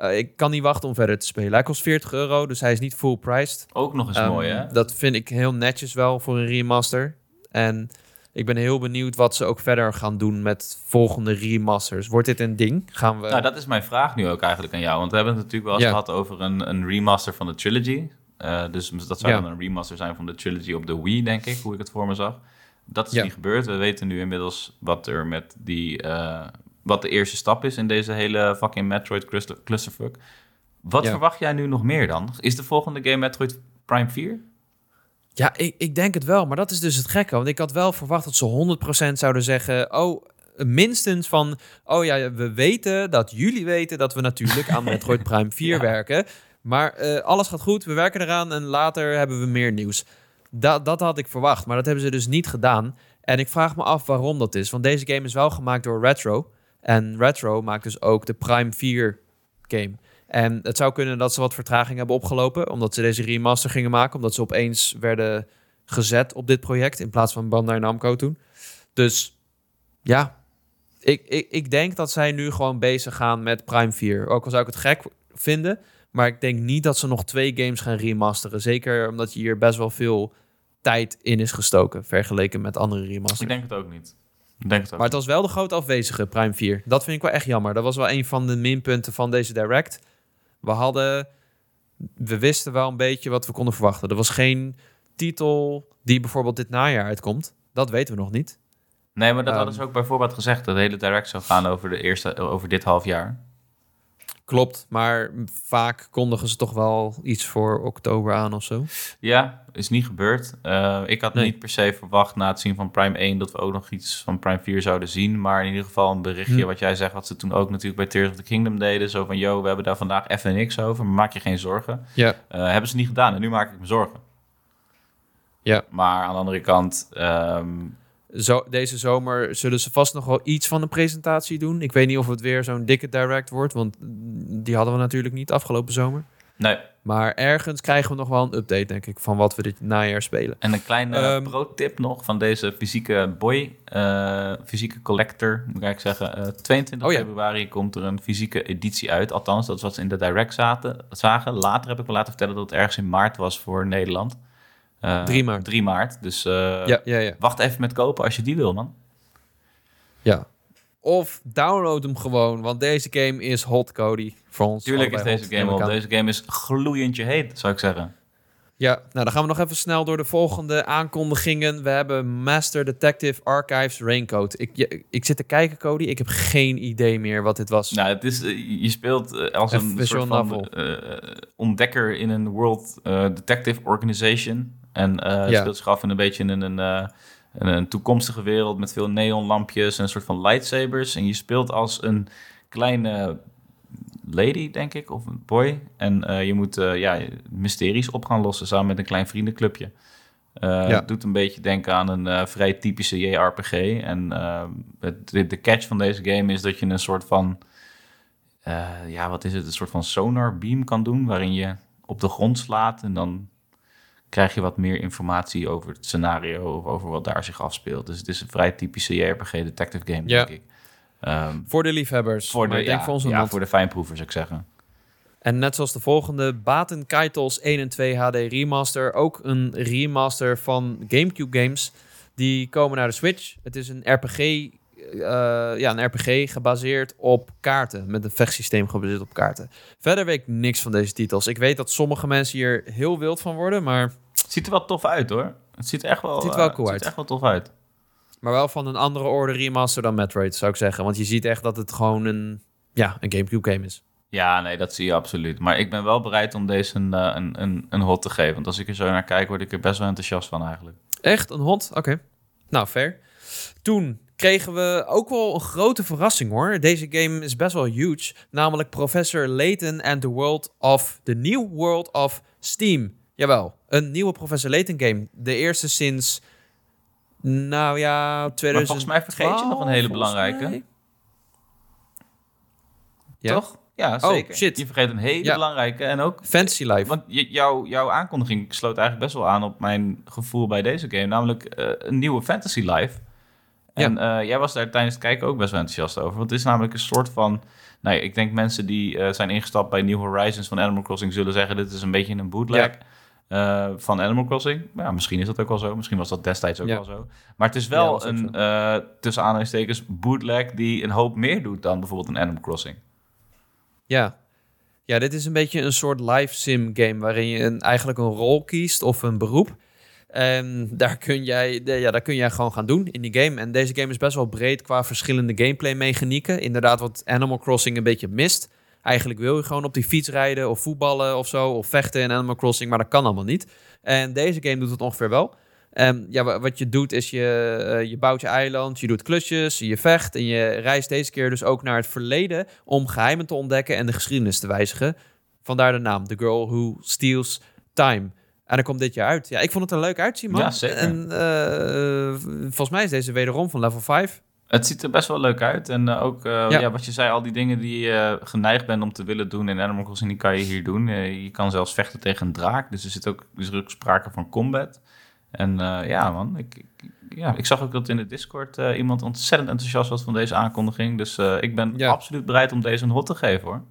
S1: uh, ik kan niet wachten om verder te spelen. Hij kost 40 euro, dus hij is niet full priced.
S2: Ook nog eens um, mooi, hè?
S1: Dat vind ik heel netjes wel voor een remaster. En ik ben heel benieuwd wat ze ook verder gaan doen met volgende remasters. Wordt dit een ding? Gaan we...
S2: Nou, dat is mijn vraag nu ook eigenlijk aan jou. Want we hebben het natuurlijk wel eens gehad over een, een remaster van de trilogy. Uh, dus dat zou dan een remaster zijn van de trilogy op de Wii, denk ik, hoe ik het voor me zag. Dat is ja. niet gebeurd. We weten nu inmiddels wat er met die... Uh, wat de eerste stap is in deze hele fucking Metroid clusterfuck. Wat verwacht jij nu nog meer dan? Is de volgende game Metroid Prime 4?
S1: Ja, ik, ik denk het wel. Maar dat is dus het gekke. Want ik had wel verwacht dat ze 100% zouden zeggen... Oh, minstens van... Oh ja, we weten dat jullie weten dat we natuurlijk aan Metroid Prime 4 werken. Maar uh, alles gaat goed, we werken eraan en later hebben we meer nieuws. Dat, dat had ik verwacht, maar dat hebben ze dus niet gedaan. En ik vraag me af waarom dat is. Want deze game is wel gemaakt door Retro. En Retro maakt dus ook de Prime 4 game. En het zou kunnen dat ze wat vertraging hebben opgelopen, omdat ze deze remaster gingen maken, omdat ze opeens werden gezet op dit project in plaats van Bandai Namco toen. Dus ja, ik, ik, ik denk dat zij nu gewoon bezig gaan met Prime 4. Ook al zou ik het gek vinden, maar ik denk niet dat ze nog twee games gaan remasteren. Zeker omdat je hier best wel veel tijd in is gestoken, vergeleken met andere remasters.
S2: Ik denk het ook niet. Denk het ook.
S1: Maar het was wel de grote afwezige, Prime 4. Dat vind ik wel echt jammer. Dat was wel een van de minpunten van deze Direct. We hadden... We wisten wel een beetje wat we konden verwachten. Er was geen titel die bijvoorbeeld dit najaar uitkomt. Dat weten we nog niet.
S2: Nee, maar dat um, hadden ze ook bijvoorbeeld gezegd. Dat de hele Direct zou gaan over, de eerste, over dit half jaar.
S1: Klopt, maar vaak kondigen ze toch wel iets voor oktober aan of zo.
S2: Ja, is niet gebeurd. Uh, ik had nee. niet per se verwacht na het zien van Prime 1 dat we ook nog iets van Prime 4 zouden zien. Maar in ieder geval een berichtje hm. wat jij zegt, wat ze toen ook natuurlijk bij Tears of the Kingdom deden. Zo van, yo, we hebben daar vandaag even niks over, maar maak je geen zorgen.
S1: Ja.
S2: Uh, hebben ze niet gedaan en nu maak ik me zorgen.
S1: Ja.
S2: Maar aan de andere kant... Um,
S1: zo, deze zomer zullen ze vast nog wel iets van een presentatie doen. Ik weet niet of het weer zo'n dikke direct wordt, want die hadden we natuurlijk niet afgelopen zomer.
S2: Nee.
S1: Maar ergens krijgen we nog wel een update, denk ik, van wat we dit najaar spelen.
S2: En een kleine um, pro-tip nog van deze fysieke boy, uh, fysieke collector, moet ik zeggen. Uh, 22 oh, ja. februari komt er een fysieke editie uit. Althans, dat is wat ze in de direct zaten, zagen. Later heb ik me laten vertellen dat het ergens in maart was voor Nederland.
S1: Uh, 3 maart.
S2: 3 maart. Dus uh,
S1: ja, ja, ja.
S2: wacht even met kopen als je die wil, man.
S1: Ja. Of download hem gewoon, want deze game is hot, Cody. Voor ons.
S2: Tuurlijk is deze game hot. Deze game is gloeiendje heet, zou ik zeggen.
S1: Ja, nou dan gaan we nog even snel door de volgende aankondigingen. We hebben Master Detective Archives Raincoat. Ik, je, ik zit te kijken, Cody. Ik heb geen idee meer wat dit was.
S2: Nou, het is, je speelt als een, een soort van uh, ontdekker in een World uh, Detective Organization. En uh, ja. speelt zich af in een beetje in een, uh, een toekomstige wereld met veel neonlampjes en een soort van lightsabers. En je speelt als een kleine lady, denk ik, of een boy. En uh, je moet ja, mysteries op gaan lossen samen met een klein vriendenclubje. Ja. Het doet een beetje denken aan een vrij typische JRPG. En het, de, de, catch van deze game is dat je een soort van... ja, wat is het? Een soort van sonar beam kan doen... waarin je op de grond slaat en dan krijg je wat meer informatie over het scenario of over wat daar zich afspeelt. Dus het is een vrij typische JRPG detective game,
S1: ja.
S2: denk ik.
S1: Um, voor de liefhebbers.
S2: Voor de, ja, voor, ja, voor de fijnproevers, zou ik zeggen.
S1: En net zoals de volgende, Baten Kaitos 1 en 2 HD Remaster. Ook een remaster van GameCube games. Die komen naar de Switch. Het is een RPG, uh, ja, een RPG gebaseerd op kaarten. Met een vechtsysteem gebaseerd op kaarten. Verder weet ik niks van deze titels. Ik weet dat sommige mensen hier heel wild van worden, maar
S2: ziet er wel tof uit hoor. Het ziet er echt wel,
S1: het ziet wel cool
S2: uh,
S1: uit.
S2: Ziet echt wel tof uit.
S1: Maar wel van een andere orde remaster dan Metroid, zou ik zeggen. Want je ziet echt dat het gewoon een, ja, een Gamecube game is.
S2: Ja, nee, dat zie je absoluut. Maar ik ben wel bereid om deze een, uh, een, een, een hot te geven. Want als ik er zo naar kijk, word ik er best wel enthousiast van eigenlijk.
S1: Echt? Een hot? Oké. Nou, fair. Toen kregen we ook wel een grote verrassing hoor. Deze game is best wel huge. Namelijk Professor Layton and the World of... The New World of Steam. Jawel, een nieuwe Professor Layton game. De eerste sinds Nou ja, 2000.
S2: Maar volgens mij vergeet je nog een hele belangrijke.
S1: Ja?
S2: Toch? Ja,
S1: Oh,
S2: zeker.
S1: shit.
S2: Je vergeet een hele
S1: Ja.
S2: belangrijke en ook...
S1: Fantasy Life.
S2: Want jouw, jouw aankondiging sloot eigenlijk best wel aan op mijn gevoel bij deze game. Namelijk eh, een nieuwe Fantasy Life. En eh, jij was daar tijdens het kijken ook best wel enthousiast over. Want het is namelijk een soort van... Nou ja, ik denk mensen die eh, zijn ingestapt bij New Horizons van Animal Crossing... zullen zeggen, dit is een beetje een bootleg eh, van Animal Crossing. Ja, misschien is dat ook wel zo. Misschien was dat destijds ook
S1: Ja.
S2: wel zo. Maar het is wel een, eh, tussen aanhalingstekens, bootleg... die een hoop meer doet dan bijvoorbeeld een Animal Crossing.
S1: Ja. Ja, dit is een beetje een soort live sim game waarin je een, eigenlijk een rol kiest of een beroep. En daar kun, jij, ja, daar kun jij gewoon gaan doen in die game. En deze game is best wel breed qua verschillende gameplay mechanieken. Inderdaad, wat Animal Crossing een beetje mist. Eigenlijk wil je gewoon op die fiets rijden of voetballen of zo. Of vechten in Animal Crossing, maar dat kan allemaal niet. En deze game doet het ongeveer wel. Ehm, ja, wa- wat je doet is je, eh, je bouwt je eiland, je doet klusjes, je vecht en je reist deze keer dus ook naar het verleden om geheimen te ontdekken en de geschiedenis te wijzigen. Vandaar de naam, The Girl Who Steals Time. En dan komt dit jaar uit. Ja, ik vond het er leuk uitzien, man.
S2: Ja, zeker.
S1: En eh, volgens mij is deze wederom van level 5.
S2: Het ziet er best wel leuk uit. En eh, ook, eh,
S1: Ja.
S2: ja. wat je zei, al die dingen die je geneigd bent om te willen doen in Animal Crossing, die kan je hier doen. Eh, je kan zelfs vechten tegen een draak. Dus er zit ook, er is ook sprake van combat. En eh, ja, man. Ik, ik- ja, ik zag ook dat in de Discord eh, iemand ontzettend enthousiast was van deze aankondiging. Dus eh, ik ben
S1: Ja.
S2: absoluut bereid om deze een hot te geven, hoor.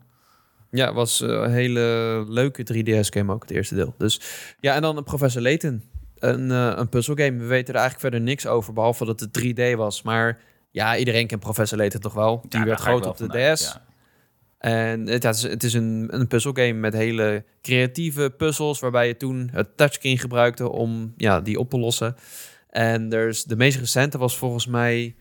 S1: Ja, het was eh, een hele leuke 3DS-game ook, het eerste deel. Dus ja, en dan Professor Layton. Een, eh een puzzelgame. We weten er eigenlijk verder niks over, behalve dat het 3D was. Maar ja, iedereen kent Professor Layton toch wel. Die
S2: Ja,
S1: werd groot op de
S2: vanuit,
S1: DS.
S2: ja.
S1: En het, ja, het is, het is een, een puzzelgame met hele creatieve puzzels, waarbij je toen het touchscreen gebruikte om ja, die op te lossen. En er is, de meest recente was volgens mij,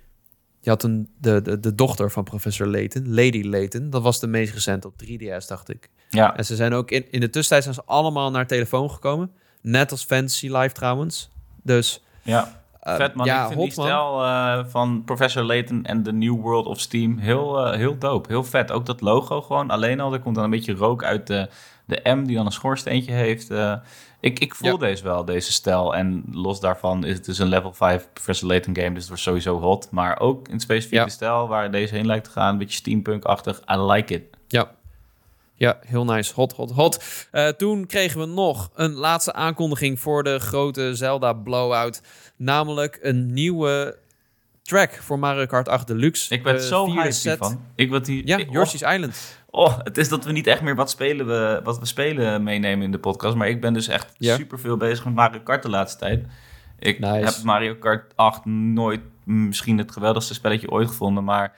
S1: je had een, de, de, de dochter van professor Layton, Lady Layton. Dat was de meest recente op 3DS, dacht ik.
S2: Ja,
S1: En ze zijn ook in, in de tussentijd zijn ze allemaal naar telefoon gekomen. Net als Fantasy Live trouwens. Dus
S2: ja.
S1: Eh,
S2: Vet man,
S1: ja,
S2: ik vind die stijl eh, van Professor Layton en The New World of Steam heel, eh, heel dope. Heel vet. Ook dat logo gewoon alleen al. Er komt dan een beetje rook uit de, de M die dan een schoorsteentje heeft. Ik, ik voel
S1: Ja.
S2: deze wel, deze stijl. En los daarvan is het dus een level 5 Professor Layton game. Dus het wordt sowieso hot. Maar ook in specifieke
S1: Ja.
S2: stijl waar deze heen lijkt te gaan. Een beetje steampunk-achtig. I like it.
S1: Ja. Ja, heel nice. Hot, hot, hot. Eh, toen kregen we nog een laatste aankondiging voor de grote Zelda blowout. Namelijk een nieuwe track voor Mario Kart 8 Deluxe.
S2: Ik ben
S1: De
S2: zo hyped hiervan. Ik word hier,
S1: Ja,
S2: ik- oh,
S1: Yoshi's Island.
S2: Oh, het is dat we niet echt meer wat, spelen we, wat we spelen meenemen in de podcast. Maar ik ben dus echt
S1: Ja.
S2: super veel bezig met Mario Kart de laatste tijd. Ik
S1: Nice.
S2: heb Mario Kart 8 nooit misschien het geweldigste spelletje ooit gevonden. Maar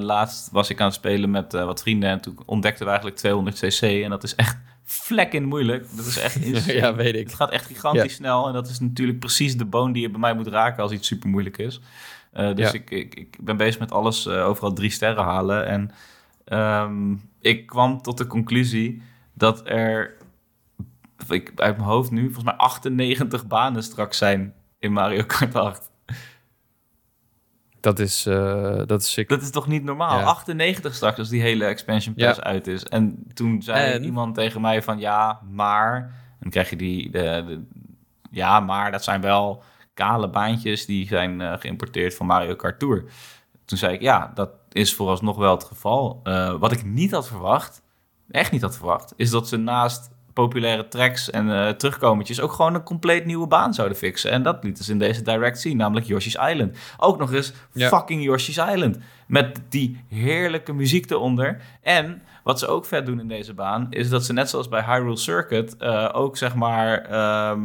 S2: laatst was ik aan het spelen met eh, wat vrienden. En toen ontdekten we eigenlijk 200 cc. En dat is echt vlekken moeilijk. Dat is echt insane.
S1: ja, weet ik.
S2: Het gaat echt gigantisch
S1: Ja.
S2: snel. En dat is natuurlijk precies de boon die je bij mij moet raken als iets super moeilijk is. Eh, dus
S1: Ja.
S2: ik, ik, ik ben bezig met alles eh, overal drie sterren halen. En ehm, ik kwam tot de conclusie dat er, ik, uit mijn hoofd nu, volgens mij 98 banen straks zijn in Mario Kart 8.
S1: Dat is, eh, dat is sick.
S2: Dat is toch niet normaal?
S1: Ja.
S2: 98 straks als die hele expansion pass
S1: Ja.
S2: uit is. En toen zei
S1: En?
S2: iemand tegen mij van ja, maar... En dan krijg je die... De, de, ja, maar dat zijn wel kale baantjes die zijn eh, geïmporteerd van Mario Kart Tour. Toen zei ik ja, dat is vooralsnog wel het geval. Eh, wat ik niet had verwacht, echt niet had verwacht, is dat ze naast populaire tracks en eh terugkomertjes ook gewoon een compleet nieuwe baan zouden fixen. En dat lieten ze in deze direct zien, namelijk Yoshi's Island. Ook nog eens
S1: Ja.
S2: fucking Yoshi's Island. Met die heerlijke muziek eronder. En wat ze ook vet doen in deze baan, is dat ze net zoals bij Hyrule Circuit eh, ook zeg maar ehm,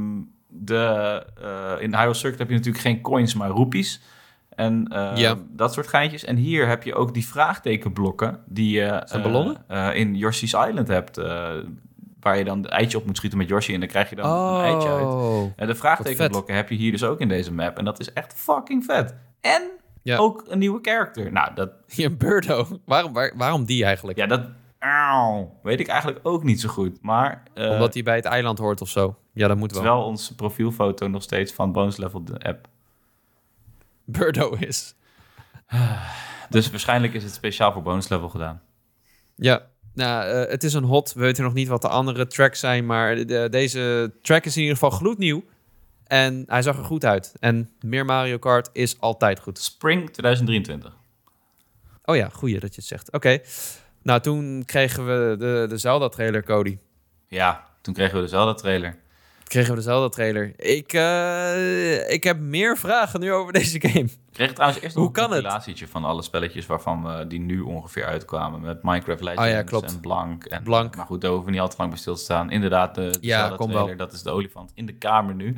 S2: de eh, in Hyrule Circuit heb je natuurlijk geen coins, maar roepies. En
S1: Ja.
S2: dat soort geintjes. En hier heb je ook die vraagtekenblokken die je eh, in Yoshi's Island hebt. Waar je dan het eitje op moet schieten met Yoshi en dan krijg je dan een eitje uit.
S1: Oh.
S2: En de vraagtekenblokken heb je hier dus ook in deze map. En dat is echt fucking vet. En
S1: Ja.
S2: ook een nieuwe character. Nou, dat,
S1: Ja, Birdo. Waarom, waar- waarom die eigenlijk?
S2: ja, dat auw, weet ik eigenlijk ook niet zo goed. Maar eh,
S1: Omdat hij bij het eiland hoort of zo. Ja, dat moet
S2: het
S1: wel.
S2: is wel onze profielfoto nog steeds van Bones Level de app.
S1: Birdo is.
S2: Dus waarschijnlijk is het speciaal voor Bonus Level gedaan.
S1: Ja, nou, eh, het is een hot. We weten nog niet wat de andere tracks zijn, maar de- deze track is in ieder geval gloednieuw. En hij zag er goed uit. En meer Mario Kart is altijd goed.
S2: Spring 2023.
S1: Oh ja, goeie dat je het zegt. Oké. Nou, toen kregen we de, de Zelda-trailer, Cody.
S2: Ja, toen kregen we de Zelda-trailer.
S1: Kregen we de Zelda-trailer. Ik, uh, ik heb meer vragen nu over deze game.
S2: Ik kreeg trouwens eerst
S1: Hoe kan
S2: een
S1: het?
S2: compilatietje van alle spelletjes waarvan we die nu ongeveer uitkwamen. Met Minecraft Legends
S1: Oh ja, klopt.
S2: en Blank. En,
S1: Blank.
S2: Maar goed, daar hoeven we niet al te lang bij stil te staan. Inderdaad, de, de
S1: Ja,
S2: trailer, dat is de olifant in de kamer nu.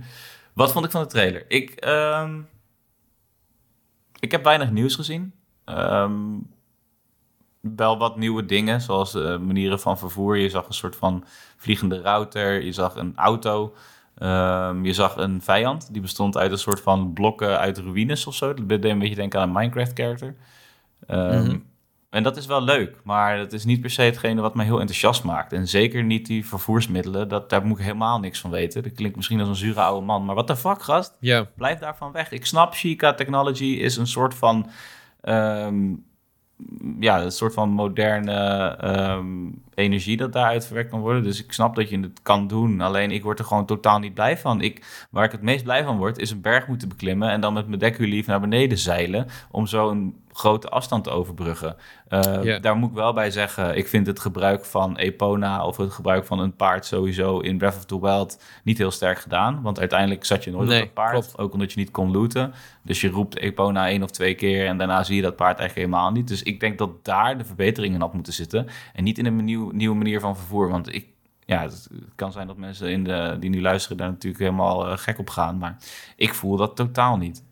S2: Wat vond ik van de trailer? Ik, ehm, ik heb weinig nieuws gezien. Ehm, wel wat nieuwe dingen, zoals eh, manieren van vervoer. Je zag een soort van vliegende router, je zag een auto, ehm, je zag een vijand. Die bestond uit een soort van blokken uit ruïnes of zo. Dat deed een beetje denken aan een Minecraft-character. Ehm,
S1: Mhm.
S2: En dat is wel leuk, maar dat is niet per se hetgene wat mij heel enthousiast maakt. En zeker niet die vervoersmiddelen, dat, daar moet ik helemaal niks van weten. Dat klinkt misschien als een zure oude man, maar wat de fuck, gast?
S1: Ja.
S2: Blijf daarvan weg. Ik snap, Chica Technology is een soort van... ehm, ja, een soort van moderne ehm, energie dat daaruit verwerkt kan worden. Dus ik snap dat je het kan doen. Alleen ik word er gewoon totaal niet blij van. Ik, waar ik het meest blij van word, is een berg moeten beklimmen... en dan met mijn dekhulief naar beneden zeilen... om zo grote afstand overbruggen. Eh. Daar moet ik wel bij zeggen, ik vind het gebruik van Epona... of het gebruik van een paard sowieso in Breath of the Wild niet heel sterk gedaan. Want uiteindelijk zat je nooit
S1: Nee,
S2: op dat paard.
S1: klopt.
S2: Ook omdat je niet kon looten. Dus je roept Epona één of twee keer en daarna zie je dat paard eigenlijk helemaal niet. Dus ik denk dat daar de verbeteringen in had moeten zitten. En niet in een nieuw, nieuwe manier van vervoer. Want ik, ja, het kan zijn dat mensen in de, die nu luisteren daar natuurlijk helemaal eh, gek op gaan. Maar ik voel dat totaal niet.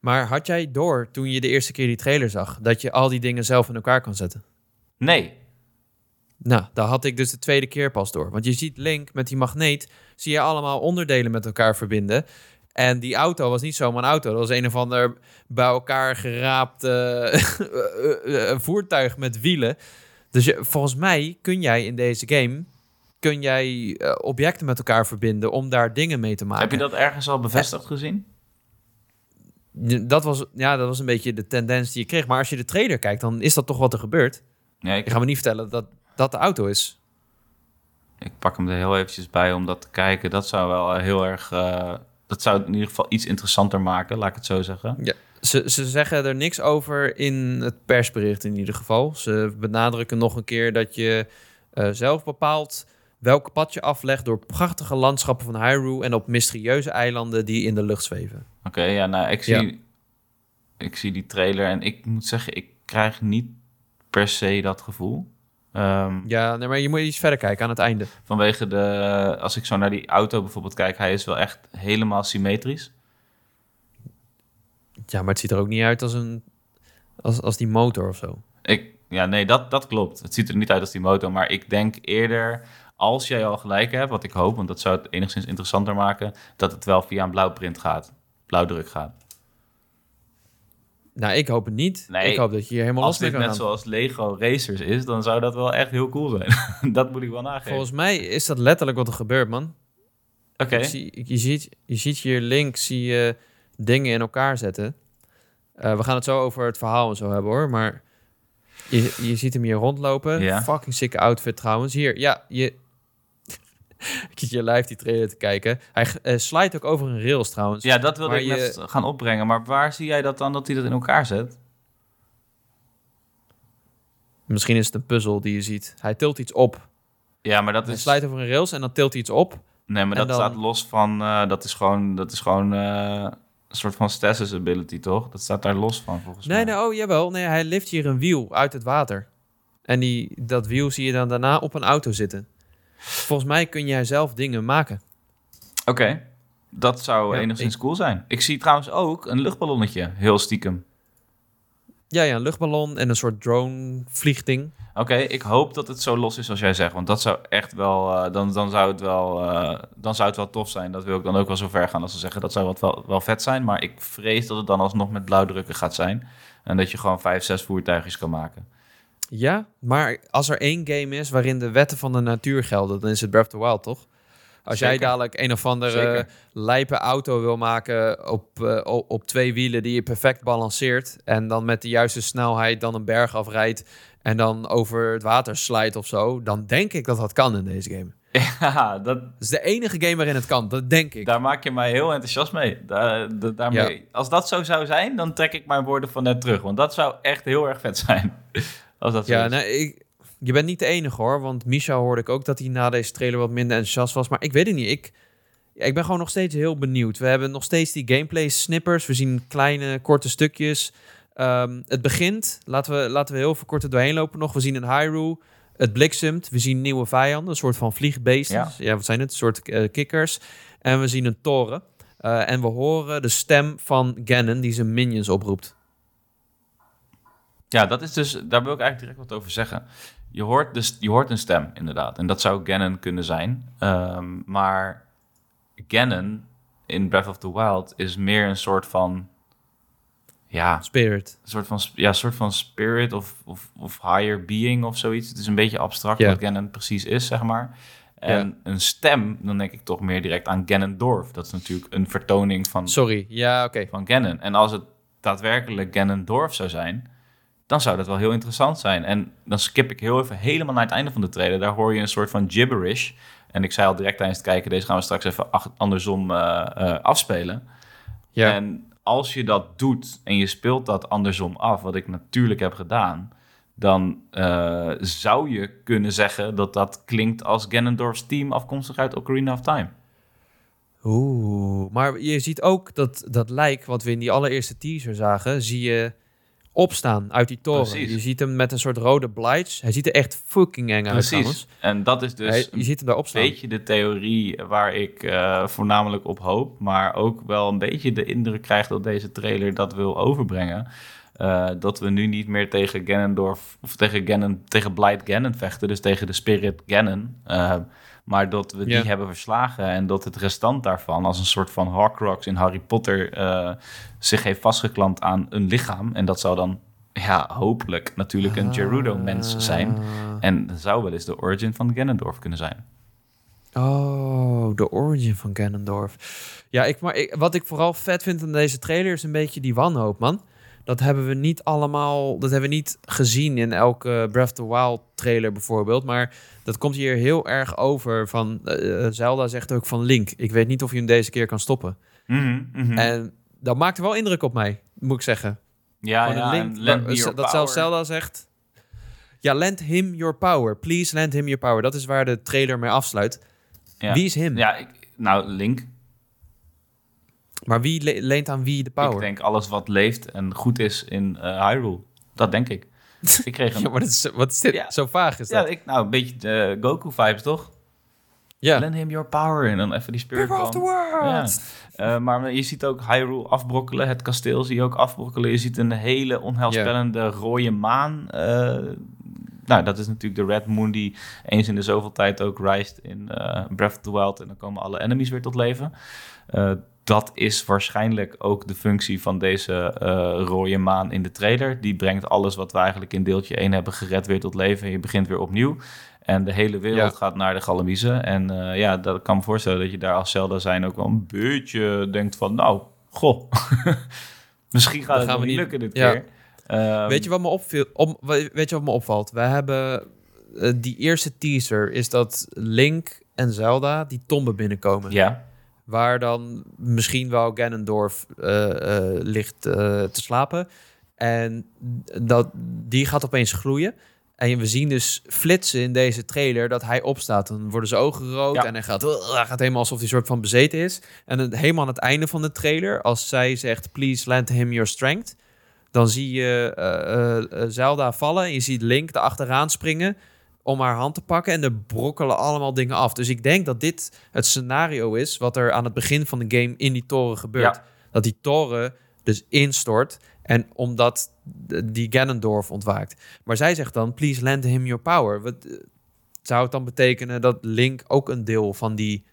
S1: Maar had jij door toen je de eerste keer die trailer zag, dat je al die dingen zelf in elkaar kan zetten?
S2: Nee,
S1: Nou, daar had ik dus de tweede keer pas door. Want je ziet Link met die magneet, zie je allemaal onderdelen met elkaar verbinden. En die auto was niet zomaar een auto. Dat was een of ander bij elkaar geraapt eh, eh, eh, voertuig met wielen. Dus je, volgens mij kun jij in deze game kun jij, objecten met elkaar verbinden om daar dingen mee te maken.
S2: heb je dat ergens al bevestigd gezien?
S1: Dat was, ja, dat was een beetje de tendens die je kreeg. Maar als je de trailer kijkt, dan is dat toch wat er gebeurt.
S2: Nee, ik,
S1: Ik ga me niet vertellen dat dat de auto is.
S2: ik pak hem er heel eventjes bij om dat te kijken. Dat zou wel eh, heel erg... eh, dat zou het in ieder geval iets interessanter maken, laat ik het zo zeggen.
S1: Ja, ze, ze zeggen er niks over in het persbericht in ieder geval. Ze benadrukken nog een keer dat je eh, zelf bepaalt welk pad je aflegt door prachtige landschappen van Hyrule en op mysterieuze eilanden die in de lucht zweven.
S2: Oké, ja, nou, ik zie, ik zie die trailer en ik moet zeggen, ik krijg niet per se dat gevoel. Ehm,
S1: Ja, nee, maar je moet iets verder kijken aan het einde.
S2: vanwege de, als ik zo naar die auto bijvoorbeeld kijk, hij is wel echt helemaal symmetrisch.
S1: Ja, maar het ziet er ook niet uit als een als, als die motor of zo.
S2: Ik, ja, nee, dat, dat klopt. Het ziet er niet uit als die motor, maar ik denk eerder, als jij al gelijk hebt, wat ik hoop, want dat zou het enigszins interessanter maken, dat het wel via een blauwprint gaat, blauwdruk gaat.
S1: Nou, ik hoop het niet.
S2: Nee,
S1: ik hoop dat je hier helemaal
S2: Als dit net zoals Lego Racers is, dan zou dat wel echt heel cool zijn. dat moet ik wel nageven.
S1: Volgens mij is dat letterlijk wat er gebeurt, man.
S2: Oké,
S1: je, ziet, je ziet hier link, zie je dingen in elkaar zetten. Eh, we gaan het zo over het verhaal en zo hebben hoor, maar je, je ziet hem hier rondlopen.
S2: Ja.
S1: Fucking sick outfit trouwens. Hier, ja, je... ik zit hier live die trailer te kijken. Hij uh, slijt ook over een rails trouwens.
S2: ja, dat wilde ik
S1: je-
S2: net gaan opbrengen. Maar waar zie jij dat dan, dat hij dat in elkaar zet?
S1: Misschien is het een puzzel die je ziet. Hij tilt iets op.
S2: Ja, maar dat
S1: Hij
S2: is...
S1: slijt over een rails en dan tilt hij iets op.
S2: Nee, maar dat
S1: dan-
S2: staat los van... eh, dat is gewoon, dat is gewoon eh, een soort van stasis ability, toch? Dat staat daar los van, volgens
S1: Nee,
S2: mij.
S1: nee, oh jawel. Nee, hij lift hier een wiel uit het water. En die, dat wiel zie je dan daarna op een auto zitten. Volgens mij kun jij zelf dingen maken.
S2: Oké, dat zou
S1: Ja,
S2: enigszins
S1: ik-
S2: cool zijn. Ik zie trouwens ook een luchtballonnetje, heel stiekem.
S1: Ja, ja, een luchtballon en een soort drone vliegding.
S2: Oké, ik hoop dat het zo los is als jij zegt. Want dat zou echt wel... eh, dan, dan, zou het wel eh, dan zou het wel tof zijn. Dat wil ik dan ook wel zo ver gaan als ze zeggen... dat zou wat wel, wel vet zijn. Maar ik vrees dat het dan alsnog met blauwdrukken gaat zijn. En dat je gewoon vijf, zes voertuigjes kan maken.
S1: Ja, maar als er één game is waarin de wetten van de natuur gelden, dan is het Breath of the Wild, toch? Als jij dadelijk een of andere
S2: Zeker.
S1: lijpe auto wil maken op, eh, op twee wielen die je perfect balanceert en dan met de juiste snelheid dan een berg afrijdt en dan over het water slijt of zo, dan denk ik dat dat kan in deze game.
S2: Ja, dat...
S1: dat is de enige game waarin het kan, dat denk ik.
S2: Daar maak je mij heel enthousiast mee. Daar, daarmee, Als dat zo zou zijn, dan trek ik mijn woorden van net terug. Want dat zou echt heel erg vet zijn. als dat
S1: ja, nee, ik, je bent niet de enige hoor. Want Misha hoorde ik ook dat hij na deze trailer wat minder enthousiast was. Maar ik weet het niet. Ik, ik ben gewoon nog steeds heel benieuwd. We hebben nog steeds die gameplay snippers. We zien kleine, korte stukjes. Ehm, het begint. Laten we, laten we heel veel kort doorheen lopen nog. We zien een Hyrule. Het bliksemt. We zien nieuwe vijanden. Een soort van vliegbeesten. Ja, ja wat zijn het? Een soort uh, kikkers. En we zien een toren. Uh, en we horen de stem van Ganon die zijn minions oproept.
S2: Ja, dat is dus, daar wil ik eigenlijk direct wat over zeggen. Je hoort, dus, je hoort een stem, inderdaad. En dat zou Ganon kunnen zijn. Um, maar Ganon in Breath of the Wild is meer een soort van... Ja,
S1: spirit.
S2: Een soort van, ja, soort van spirit of, of, of higher being of zoiets. Het is een beetje abstract wat Ganon precies is, zeg maar. En een stem, dan denk ik toch meer direct aan Ganondorf. Dat is natuurlijk een vertoning van...
S1: Sorry, ja, oké.
S2: Van Ganon. En als het daadwerkelijk Ganondorf zou zijn dan zou dat wel heel interessant zijn. En dan skip ik heel even helemaal naar het einde van de trailer. Daar hoor je een soort van gibberish. En ik zei al direct tijdens het kijken, deze gaan we straks even andersom uh, uh, afspelen. Ja. En als je dat doet en je speelt dat andersom af, wat ik natuurlijk heb gedaan, dan uh, zou je kunnen zeggen dat dat klinkt als Ganondorf's team afkomstig uit Ocarina of Time.
S1: Oeh, maar je ziet ook dat dat lijk wat we in die allereerste teaser zagen, zie je opstaan uit die toren. Je ziet hem met een soort rode blights. Hij ziet er echt fucking eng uit. Precies.
S2: En dat is dus
S1: je ziet hem daar opstaan.
S2: een beetje de theorie waar ik uh, voornamelijk op hoop. Maar ook wel een beetje de indruk krijg dat deze trailer dat wil overbrengen. Uh, dat we nu niet meer tegen Ganondorf of tegen, Ganon, tegen Blight Ganon vechten. Dus tegen de Spirit Ganon. Uh, maar dat we die hebben verslagen en dat het restant daarvan, als een soort van Horcrux in Harry Potter, uh, zich heeft vastgeklampt aan een lichaam. En dat zou dan ja, hopelijk natuurlijk een Gerudo-mens zijn. En dat zou wel eens de origin van Ganondorf kunnen zijn.
S1: Oh, de origin van Ganondorf. Ja, ik, maar ik, wat ik vooral vet vind aan deze trailer is een beetje die wanhoop, man dat hebben we niet allemaal, dat hebben we niet gezien in elke Breath of the Wild trailer bijvoorbeeld. Maar dat komt hier heel erg over van, uh, Zelda zegt ook van Link, ik weet niet of je hem deze keer kan stoppen.
S2: Mm -hmm,
S1: En dat maakte wel indruk op mij, moet ik zeggen.
S2: Ja, ja Link,
S1: dat zelfs Zelda zegt, ja, lend him your power, please lend him your power. Dat is waar de trailer mee afsluit. Ja. Wie is hem?
S2: Ja, ik, nou, Link.
S1: Maar wie leent aan wie de power?
S2: Ik denk alles wat leeft en goed is in uh, Hyrule. Dat denk ik. Ik kreeg
S1: een... ja, maar is, wat is dit? Ja. Zo vaag is dat.
S2: Ja, ik, nou, een beetje de Goku-vibes, toch? Ja. Lend him your power en dan even die spirit
S1: of the world.
S2: Ja. Uh, maar je ziet ook Hyrule afbrokkelen. Het kasteel zie je ook afbrokkelen. Je ziet een hele onheilspellende yeah. rode maan. Uh, nou, dat is natuurlijk de Red Moon die eens in de zoveel tijd ook rijst in Breath of the Wild. En dan komen alle enemies weer tot leven dat is waarschijnlijk ook de functie van deze uh, rode maan in de trailer. Die brengt alles wat we eigenlijk in deeltje 1 hebben gered weer tot leven. En je begint weer opnieuw. En de hele wereld gaat naar de Galamiezen. En uh, ja, dat kan me voorstellen dat je daar als Zelda zijn ook wel een beetje denkt van... Nou, goh, misschien gaat het niet lukken dit keer.
S1: Um, weet, je wat me opviel, om, weet je wat me opvalt? We hebben uh, die eerste teaser is dat Link en Zelda die tombe binnenkomen.
S2: Ja
S1: waar dan misschien wel Ganondorf uh, uh, ligt uh, te slapen. En dat, die gaat opeens gloeien. En we zien dus flitsen in deze trailer dat hij opstaat. Dan worden zijn ogen rood en hij gaat, hij gaat helemaal alsof hij soort van bezeten is. En helemaal aan het einde van de trailer, als zij zegt, please lend him your strength. Dan zie je Zelda vallen en je ziet Link erachteraan springen om haar hand te pakken en er brokkelen allemaal dingen af. Dus ik denk dat dit het scenario is wat er aan het begin van de game in die toren gebeurt. Dat die toren dus instort en omdat die Ganondorf ontwaakt. Maar zij zegt dan, please lend him your power. Wat, eh, zou het dan betekenen dat Link ook een deel van die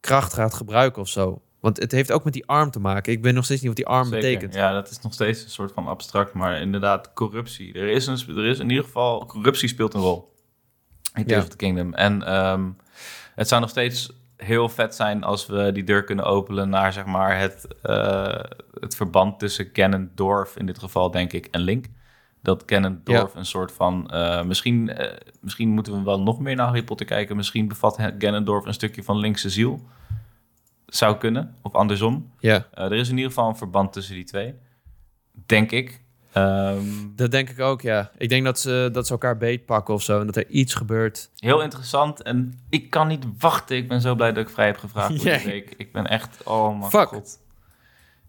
S1: kracht gaat gebruiken of zo? Want het heeft ook met die arm te maken. Ik weet nog steeds niet wat die arm betekent.
S2: Ja, dat is nog steeds een soort van abstract, maar inderdaad corruptie. Er is, een, er is in ieder geval, corruptie speelt een rol. In Tears of the Kingdom. En um, het zou nog steeds heel vet zijn als we die deur kunnen openen naar zeg maar het, uh, het verband tussen Ganondorf in dit geval denk ik en Link. Dat Ganondorf een soort van... Uh, misschien, uh, misschien moeten we wel nog meer naar Harry Potter kijken. Misschien bevat Ganondorf een stukje van linkse ziel. Zou kunnen, of andersom.
S1: Ja.
S2: er is in ieder geval een verband tussen die twee. Denk ik. Um,
S1: dat denk ik ook, ja. Ik denk dat ze, dat ze elkaar beetpakken of zo en dat er iets gebeurt.
S2: Heel interessant en ik kan niet wachten. Ik ben zo blij dat ik vrij heb gevraagd yeah. week. Ik ben echt, oh mijn
S1: Fuck.
S2: god.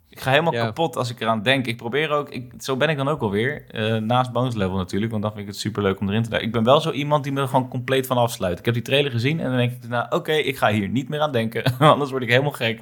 S2: Ik ga helemaal kapot als ik eraan denk. Ik probeer ook, ik, zo ben ik dan ook alweer. Uh, naast bonus level natuurlijk, want dan vind ik het super leuk om erin te duiken. Ik ben wel zo iemand die me er gewoon compleet van afsluit. Ik heb die trailer gezien en dan denk ik, nou oké, ik ga hier niet meer aan denken. Anders word ik helemaal gek.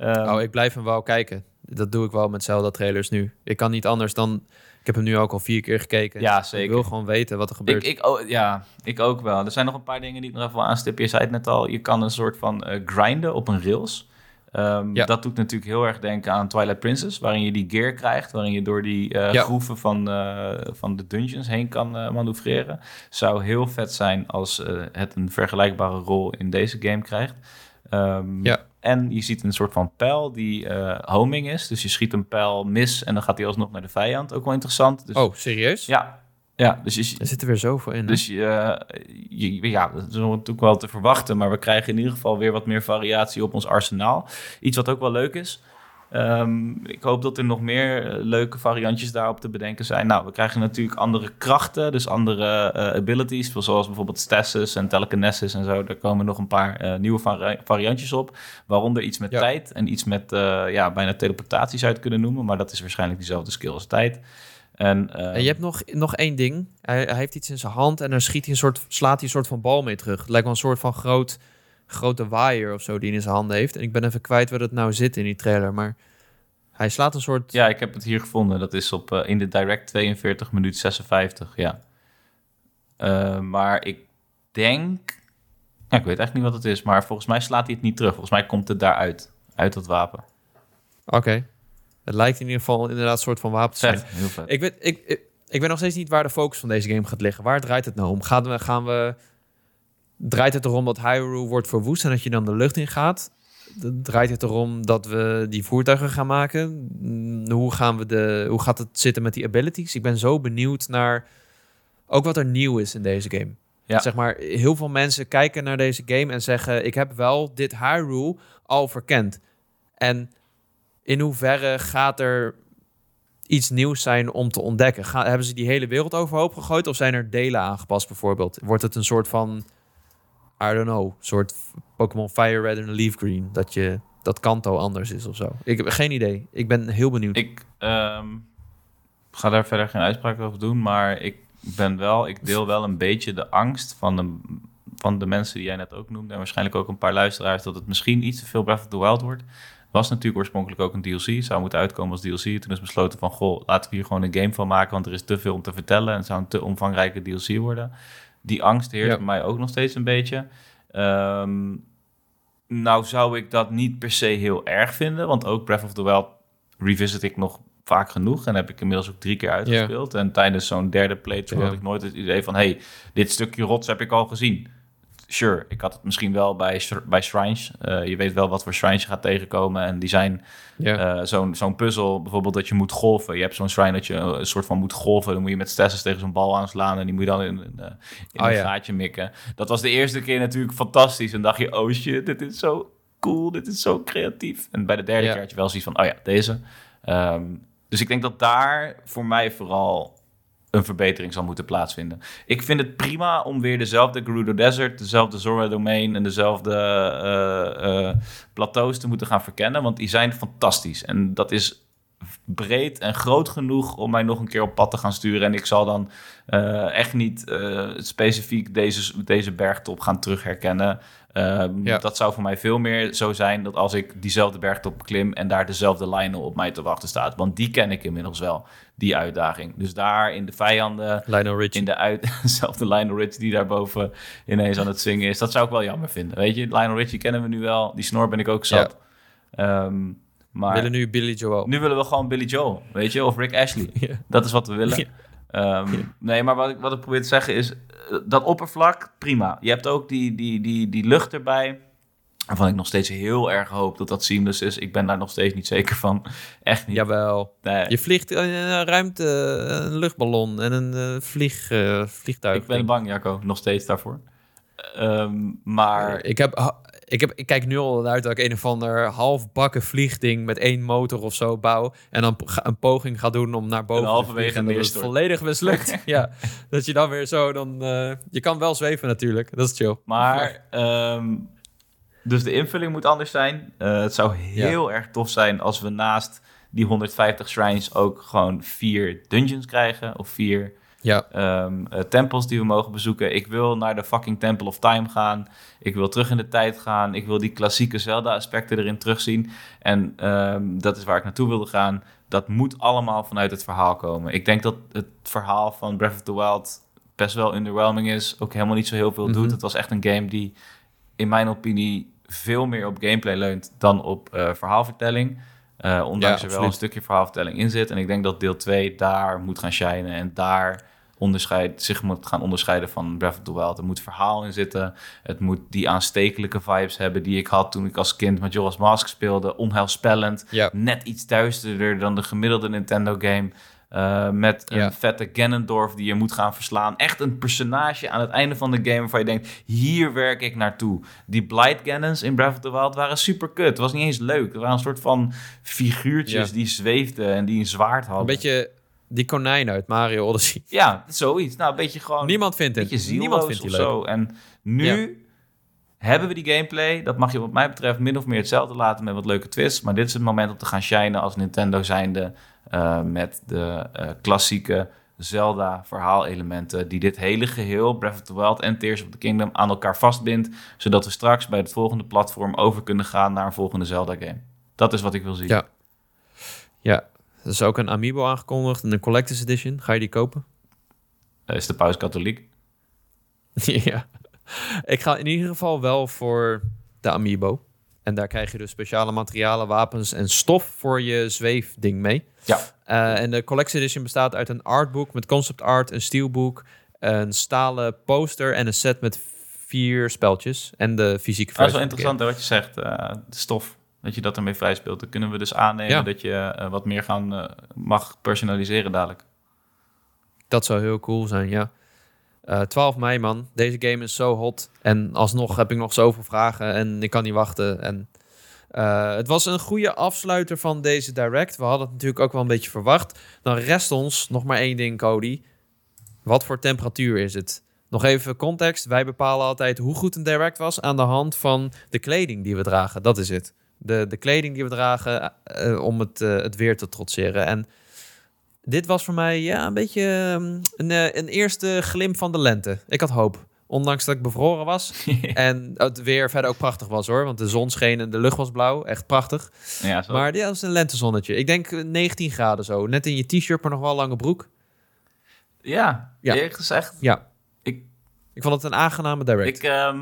S1: Um, oh, ik blijf hem wel kijken dat doe ik wel met Zelda-trailers nu. Ik kan niet anders dan... Ik heb hem nu ook al vier keer gekeken.
S2: Ja, zeker.
S1: Ik wil gewoon weten wat er gebeurt.
S2: Ik, ik, oh, ja, ik ook wel. Er zijn nog een paar dingen die ik nog even wil aanstippen. Je zei het net al, je kan een soort van uh, grinden op een rails. Um, ja. Dat doet natuurlijk heel erg denken aan Twilight Princess, waarin je die gear krijgt, waarin je door die uh, ja. groeven van, uh, van de dungeons heen kan manoeuvreren. Zou heel vet zijn als het een vergelijkbare rol in deze game krijgt. Um,
S1: ja.
S2: En je ziet een soort van pijl die uh, homing is. Dus je schiet een pijl mis en dan gaat hij alsnog naar de vijand. Ook wel interessant. Dus,
S1: oh, serieus?
S2: Ja. Ja, dus je,
S1: er zit er weer zoveel in.
S2: Dus je, je, ja, dat is natuurlijk wel te verwachten. Maar we krijgen in ieder geval weer wat meer variatie op ons arsenaal. Iets wat ook wel leuk is. Um, ik hoop dat er nog meer eh, leuke variantjes daarop te bedenken zijn. Nou, we krijgen natuurlijk andere krachten, dus andere uh, abilities, zoals bijvoorbeeld stasis en telekinesis en zo. Daar komen nog een paar uh, nieuwe vari variantjes op. Waaronder iets met ja. tijd en iets met ja, bijna teleportatie zou je het kunnen noemen, maar dat is waarschijnlijk diezelfde skill als tijd. En,
S1: en, je hebt nog, nog één ding. Hij, hij, heeft iets in zijn hand en dan schiet hij een soort, slaat hij een soort van bal mee terug. Het lijkt wel een soort van groot grote waaier of zo die in zijn handen heeft. En ik ben even kwijt waar het nou zit in die trailer, maar hij slaat een soort...
S2: Ja, ik heb het hier gevonden. Dat is op, uh, in de direct 42 minuut 56, ja. Uh, maar ik denk... Ja, ik weet eigenlijk niet wat het is, maar volgens mij slaat hij het niet terug. Volgens mij komt het daaruit, uit dat wapen.
S1: Oké. Het lijkt in ieder geval inderdaad een soort van wapen te zijn.
S2: heel vet.
S1: Ik weet, ik, ik, ik weet nog steeds niet waar de focus van deze game gaat liggen. Waar draait het nou om? Gaan we, gaan we draait het erom dat Hyrule wordt verwoest en dat je dan de lucht in gaat? Draait het erom dat we die voertuigen gaan maken? Hoe, gaan we de, hoe gaat het zitten met die abilities? Ik ben zo benieuwd naar ook wat er nieuw is in deze game. Ja. Zeg maar, heel veel mensen kijken naar deze game en zeggen: Ik heb wel dit Hyrule al verkend. En in hoeverre gaat er iets nieuws zijn om te ontdekken? Hebben ze die hele wereld overhoop gegooid of zijn er delen aangepast bijvoorbeeld? Wordt het een soort van I don't know, soort Pokémon Fire Red en Leaf Green. Dat je dat Kanto anders is of zo. Ik heb geen idee. Ik ben heel benieuwd.
S2: Ik um, ga daar verder geen uitspraak over doen, maar ik ben wel, ik deel wel een beetje de angst van de, van de mensen die jij net ook noemde en waarschijnlijk ook een paar luisteraars dat het misschien iets te veel Breath of the Wild wordt. Was natuurlijk oorspronkelijk ook een DLC, zou moeten uitkomen als DLC. Toen is besloten van, goh, laten we hier gewoon een game van maken, want er is te veel om te vertellen en het zou een te omvangrijke DLC worden die angst heerst bij mij ook nog steeds een beetje. Um, nou zou ik dat niet per se heel erg vinden, want ook Breath of the Wild revisit ik nog vaak genoeg en heb ik inmiddels ook drie keer uitgespeeld. En tijdens zo'n derde playthrough had ik nooit het idee van, hey, dit stukje rots heb ik al gezien sure, ik had het misschien wel bij, bij shrines. Uh, je weet wel wat voor shrines je gaat tegenkomen. En die zijn yeah. uh, zo'n zo'n puzzel, bijvoorbeeld dat je moet golven. Je hebt zo'n shrine dat je een soort van moet golven. Dan moet je met stasis tegen zo'n bal aanslaan. En die moet je dan in, in, in oh, een ja. gaatje mikken. Dat was de eerste keer natuurlijk fantastisch. En dacht je, oh shit, dit is zo cool. Dit is zo creatief. En bij de derde yeah. keer had je wel zoiets van, oh ja, deze. Um, dus ik denk dat daar voor mij vooral een verbetering zal moeten plaatsvinden. Ik vind het prima om weer dezelfde Gerudo Desert, dezelfde Zora Domain en dezelfde uh, uh, plateaus te moeten gaan verkennen, want die zijn fantastisch. En dat is breed en groot genoeg om mij nog een keer op pad te gaan sturen. En ik zal dan uh, echt niet specifiek deze, deze bergtop gaan terugherkennen. Ja. Dat zou voor mij veel meer zo zijn dat als ik diezelfde bergtop klim en daar dezelfde lijnen op mij te wachten staat. Want die ken ik inmiddels wel, die uitdaging. Dus daar in de vijanden,
S1: Lionel Richie.
S2: in de uit, dezelfde Lionel Richie die daarboven ineens aan het zingen is. Dat zou ik wel jammer vinden. Weet je, Lionel Richie kennen we nu wel. Die snor ben ik ook zat. Ja. Um, maar
S1: we willen nu Billy Joel.
S2: Nu willen we gewoon Billy Joel, weet je, of Rick Ashley. Dat is wat we willen. Um, nee, maar wat ik, wat ik probeer te zeggen is, dat oppervlak, prima. Je hebt ook die, die, die, die lucht erbij. Waarvan ik nog steeds heel erg hoop dat dat seamless is. Ik ben daar nog steeds niet zeker van. Echt niet.
S1: Jawel.
S2: Nee.
S1: Je vliegt in een ruimte, een luchtballon en een uh, vlieg, uh, vliegtuig.
S2: Ik ben bang, Jacco, nog steeds daarvoor. Um, maar...
S1: Ik heb ik, heb, ik kijk nu al uit dat ik een of ander halfbakken vliegding met één motor of zo bouw. En dan een poging ga doen om naar boven
S2: en halverwege
S1: te vliegen. En volledig mislukt. ja, dat je dan weer zo dan... Uh, je kan wel zweven natuurlijk, dat is chill.
S2: Maar, um, dus de invulling moet anders zijn. Uh, het zou heel ja. erg tof zijn als we naast die 150 shrines ook gewoon vier dungeons krijgen. Of vier
S1: ja.
S2: Um, uh, tempels die we mogen bezoeken. Ik wil naar de fucking Temple of Time gaan. Ik wil terug in de tijd gaan. Ik wil die klassieke Zelda-aspecten erin terugzien. En um, dat is waar ik naartoe wilde gaan. Dat moet allemaal vanuit het verhaal komen. Ik denk dat het verhaal van Breath of the Wild best wel underwhelming is. Ook helemaal niet zo heel veel mm -hmm. doet. Het was echt een game die in mijn opinie veel meer op gameplay leunt dan op uh, verhaalvertelling. Uh, ondanks ja, er wel een stukje verhaalvertelling in zit. En ik denk dat deel 2 daar moet gaan shinen. En daar onderscheid, zich moet gaan onderscheiden van Breath of the Wild. Er moet verhaal in zitten. Het moet die aanstekelijke vibes hebben die ik had toen ik als kind met Joris Mask speelde. Onheilspellend.
S1: Ja.
S2: Net iets duisterder dan de gemiddelde Nintendo game. Uh, met een
S1: Ja.
S2: vette Ganondorf die je moet gaan verslaan. Echt een personage aan het einde van de game waarvan je denkt... hier werk ik naartoe. Die Blight Ganons in Breath of the Wild waren super kut. Het was niet eens leuk. Het waren een soort van figuurtjes
S1: Ja.
S2: die zweefden en die een zwaard hadden.
S1: Een beetje die konijn uit Mario Odyssey.
S2: Ja, zoiets. Nou, een beetje gewoon...
S1: Niemand vindt het. Niemand vindt die leuk.
S2: zo. En nu
S1: Ja.
S2: hebben we die gameplay. Dat mag je wat mij betreft min of meer hetzelfde laten met wat leuke twists. Maar dit is het moment om te gaan shinen als Nintendo zijnde... eh, met de eh, klassieke Zelda-verhaalelementen... die dit hele geheel, Breath of the Wild en Tears of the Kingdom... aan elkaar vastbindt... zodat we straks bij het volgende platform over kunnen gaan... naar een volgende Zelda-game. Dat is wat ik wil zien.
S1: Ja. Ja, er is ook een Amiibo aangekondigd. Een Collector's Edition. Ga je die kopen?
S2: Is de paus katholiek?
S1: ja. Ik ga in ieder geval wel voor de Amiibo. En daar krijg je dus speciale materialen, wapens en stof voor je zweefding mee.
S2: Ja.
S1: Eh, en de Collector's Edition bestaat uit een artbook met concept art, een steelbook, een stalen poster en een set met vier speltjes. En de fysieke
S2: Dat is
S1: versie
S2: wel interessant hè, wat je zegt, eh, de stof. Dat je dat ermee vrij speelt. Dan kunnen we dus aannemen
S1: Ja.
S2: dat je eh, wat meer gaan, eh, mag personaliseren dadelijk.
S1: Dat zou heel cool zijn, ja. Eh 12 mei, man. Deze game is zo hot. En alsnog heb ik nog zoveel vragen en ik kan niet wachten. En het was een goede afsluiter van deze direct. We hadden het natuurlijk ook wel een beetje verwacht. Dan rest ons nog maar één ding, Cody. Wat voor temperatuur is het? Nog even context. Wij bepalen altijd hoe goed een direct was aan de hand van de kleding die we dragen. Dat is het. De, de kleding die we dragen eh, om het, eh, het weer te trotseren. En dit was voor mij ja, een beetje ehm, een, eh, een eerste glimp van de lente. Ik had hoop. Ondanks dat ik bevroren was. en het weer verder ook prachtig was hoor. Want de zon scheen en de lucht was blauw. Echt prachtig.
S2: ja, zo.
S1: Maar ja, dat is een lentezonnetje. Ik denk eh, 19 graden zo. Net in je t-shirt, maar nog wel lange broek.
S2: ja,
S1: Ja.
S2: gezegd.
S1: Ja.
S2: Ik-
S1: Ik vond het een aangename direct.
S2: Ik, ehm,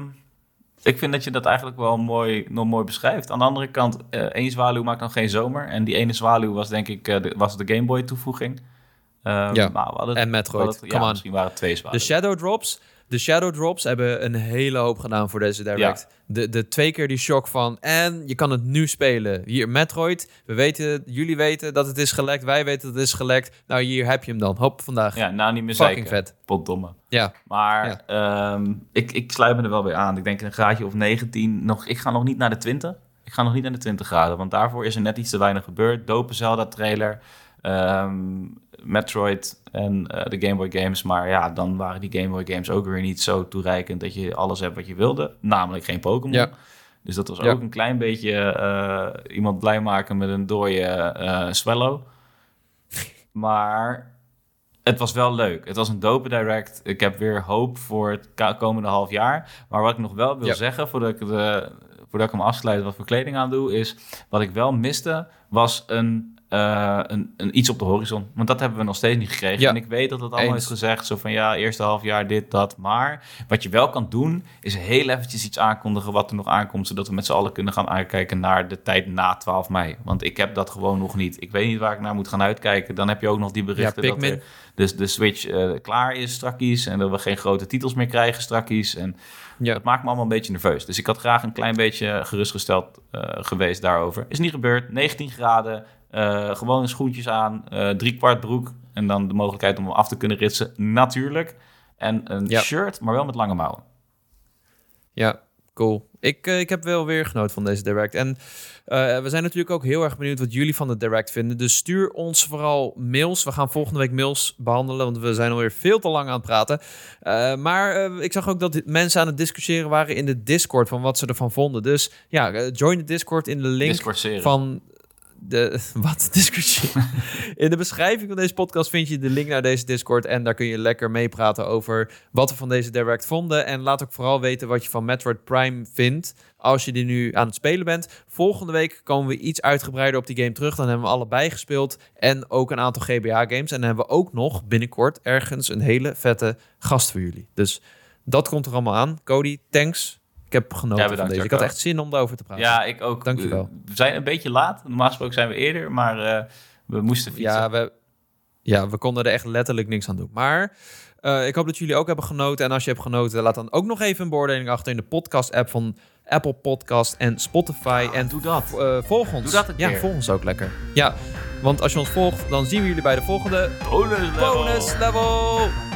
S2: ik vind dat je dat eigenlijk wel mooi, nog mooi beschrijft. Aan de andere kant, eh één zwaluw maakt nog geen zomer. En die ene zwaluw was denk ik eh, de, was de Game Boy toevoeging. Ehm,
S1: Ja.
S2: maar we hadden,
S1: en Metroid.
S2: hadden- ja, misschien waren het twee
S1: De
S2: zwaluwen.
S1: Shadow Drops. De Shadow Drops hebben een hele hoop gedaan voor deze direct. De, de twee keer die shock van... En je kan het nu spelen. Hier, Metroid. We weten, jullie weten dat het is gelekt. Wij weten dat het is gelekt. Nou, hier heb je hem dan. Hop, vandaag.
S2: Ja, nou niet meer
S1: Fucking
S2: zeker.
S1: vet.
S2: Potdomme.
S1: Ja.
S2: Maar ehm, ik, ik sluit me er wel weer aan. Ik denk een graadje of 19. Nog, ik ga nog niet naar de 20. Ik ga nog niet naar de 20 graden. Want daarvoor is er net iets te weinig gebeurd. Dope Zelda-trailer. ehm, Metroid en eh, de Game Boy games. Maar ja, dan waren die Game Boy games ook weer niet zo toereikend... dat je alles hebt wat je wilde. Namelijk geen Pokémon.
S1: Ja.
S2: Dus dat was
S1: Ja.
S2: ook een klein beetje eh, iemand blij maken met een dode eh Swallow. Maar het was wel leuk. Het was een dope direct. Ik heb weer hoop voor het komende half jaar. Maar wat ik nog wel wil
S1: Ja.
S2: zeggen, voordat ik, de, voordat ik hem afsluit wat voor kleding aan doe, is wat ik wel miste, was een uh, een, een, iets op de horizon. Want dat hebben we nog steeds niet gekregen. En ik weet dat het allemaal is gezegd. Zo van ja, eerste half jaar dit, dat. Maar wat je wel kan doen, is heel eventjes iets aankondigen wat er nog aankomt. Zodat we met z'n allen kunnen gaan uitkijken naar de tijd na 12 mei. Want ik heb dat gewoon nog niet. Ik weet niet waar ik naar moet gaan uitkijken. Dan heb je ook nog die berichten dat de, dus de Switch uh, klaar is strakjes. En dat we geen grote titels meer krijgen strakjes. En ja. dat maakt me allemaal een beetje nerveus. Dus ik had graag een klein beetje gerustgesteld uh, geweest daarover. Is niet gebeurd. 19 graden. Uh, gewoon schoentjes aan, uh, drie kwart broek en dan de mogelijkheid om hem af te kunnen ritsen, natuurlijk. En een shirt, maar wel met lange mouwen.
S1: Ja, cool. Ik, uh, ik heb wel weer genoten van deze Direct. En we zijn natuurlijk ook heel erg benieuwd wat jullie van de Direct vinden. Dus stuur ons vooral mails. We gaan volgende week mails behandelen, want we zijn alweer veel te lang aan het praten. maar ik zag ook dat mensen aan het discussiëren waren in de Discord van wat ze ervan vonden. Dus ja, join de Discord in de link van de, wat discussie. In de beschrijving van deze podcast vind je de link naar deze Discord. En daar kun je lekker meepraten over wat we van deze Direct vonden. En laat ook vooral weten wat je van Metroid Prime vindt. Als je die nu aan het spelen bent. Volgende week komen we iets uitgebreider op die game terug. Dan hebben we allebei gespeeld. En ook een aantal GBA-games. En dan hebben we ook nog binnenkort ergens een hele vette gast voor jullie. Dus dat komt er allemaal aan. Cody, thanks ik heb genoten ja, van deze. Ik had echt zin om daarover te praten.
S2: Ja, ik ook.
S1: Dankjewel.
S2: We zijn een beetje laat. Normaal gesproken zijn we eerder, maar uh, we moesten fietsen.
S1: Ja we, ja, we konden er echt letterlijk niks aan doen. Maar uh, ik hoop dat jullie ook hebben genoten. En als je hebt genoten, laat dan ook nog even een beoordeling achter in de podcast-app van Apple Podcast en Spotify.
S2: en doe dat.
S1: Uh, volg ons.
S2: Doe dat een
S1: ja, volg ons ook lekker. Ja, want als je ons volgt, dan zien we jullie bij de volgende
S2: bonus level.
S1: Bonus level.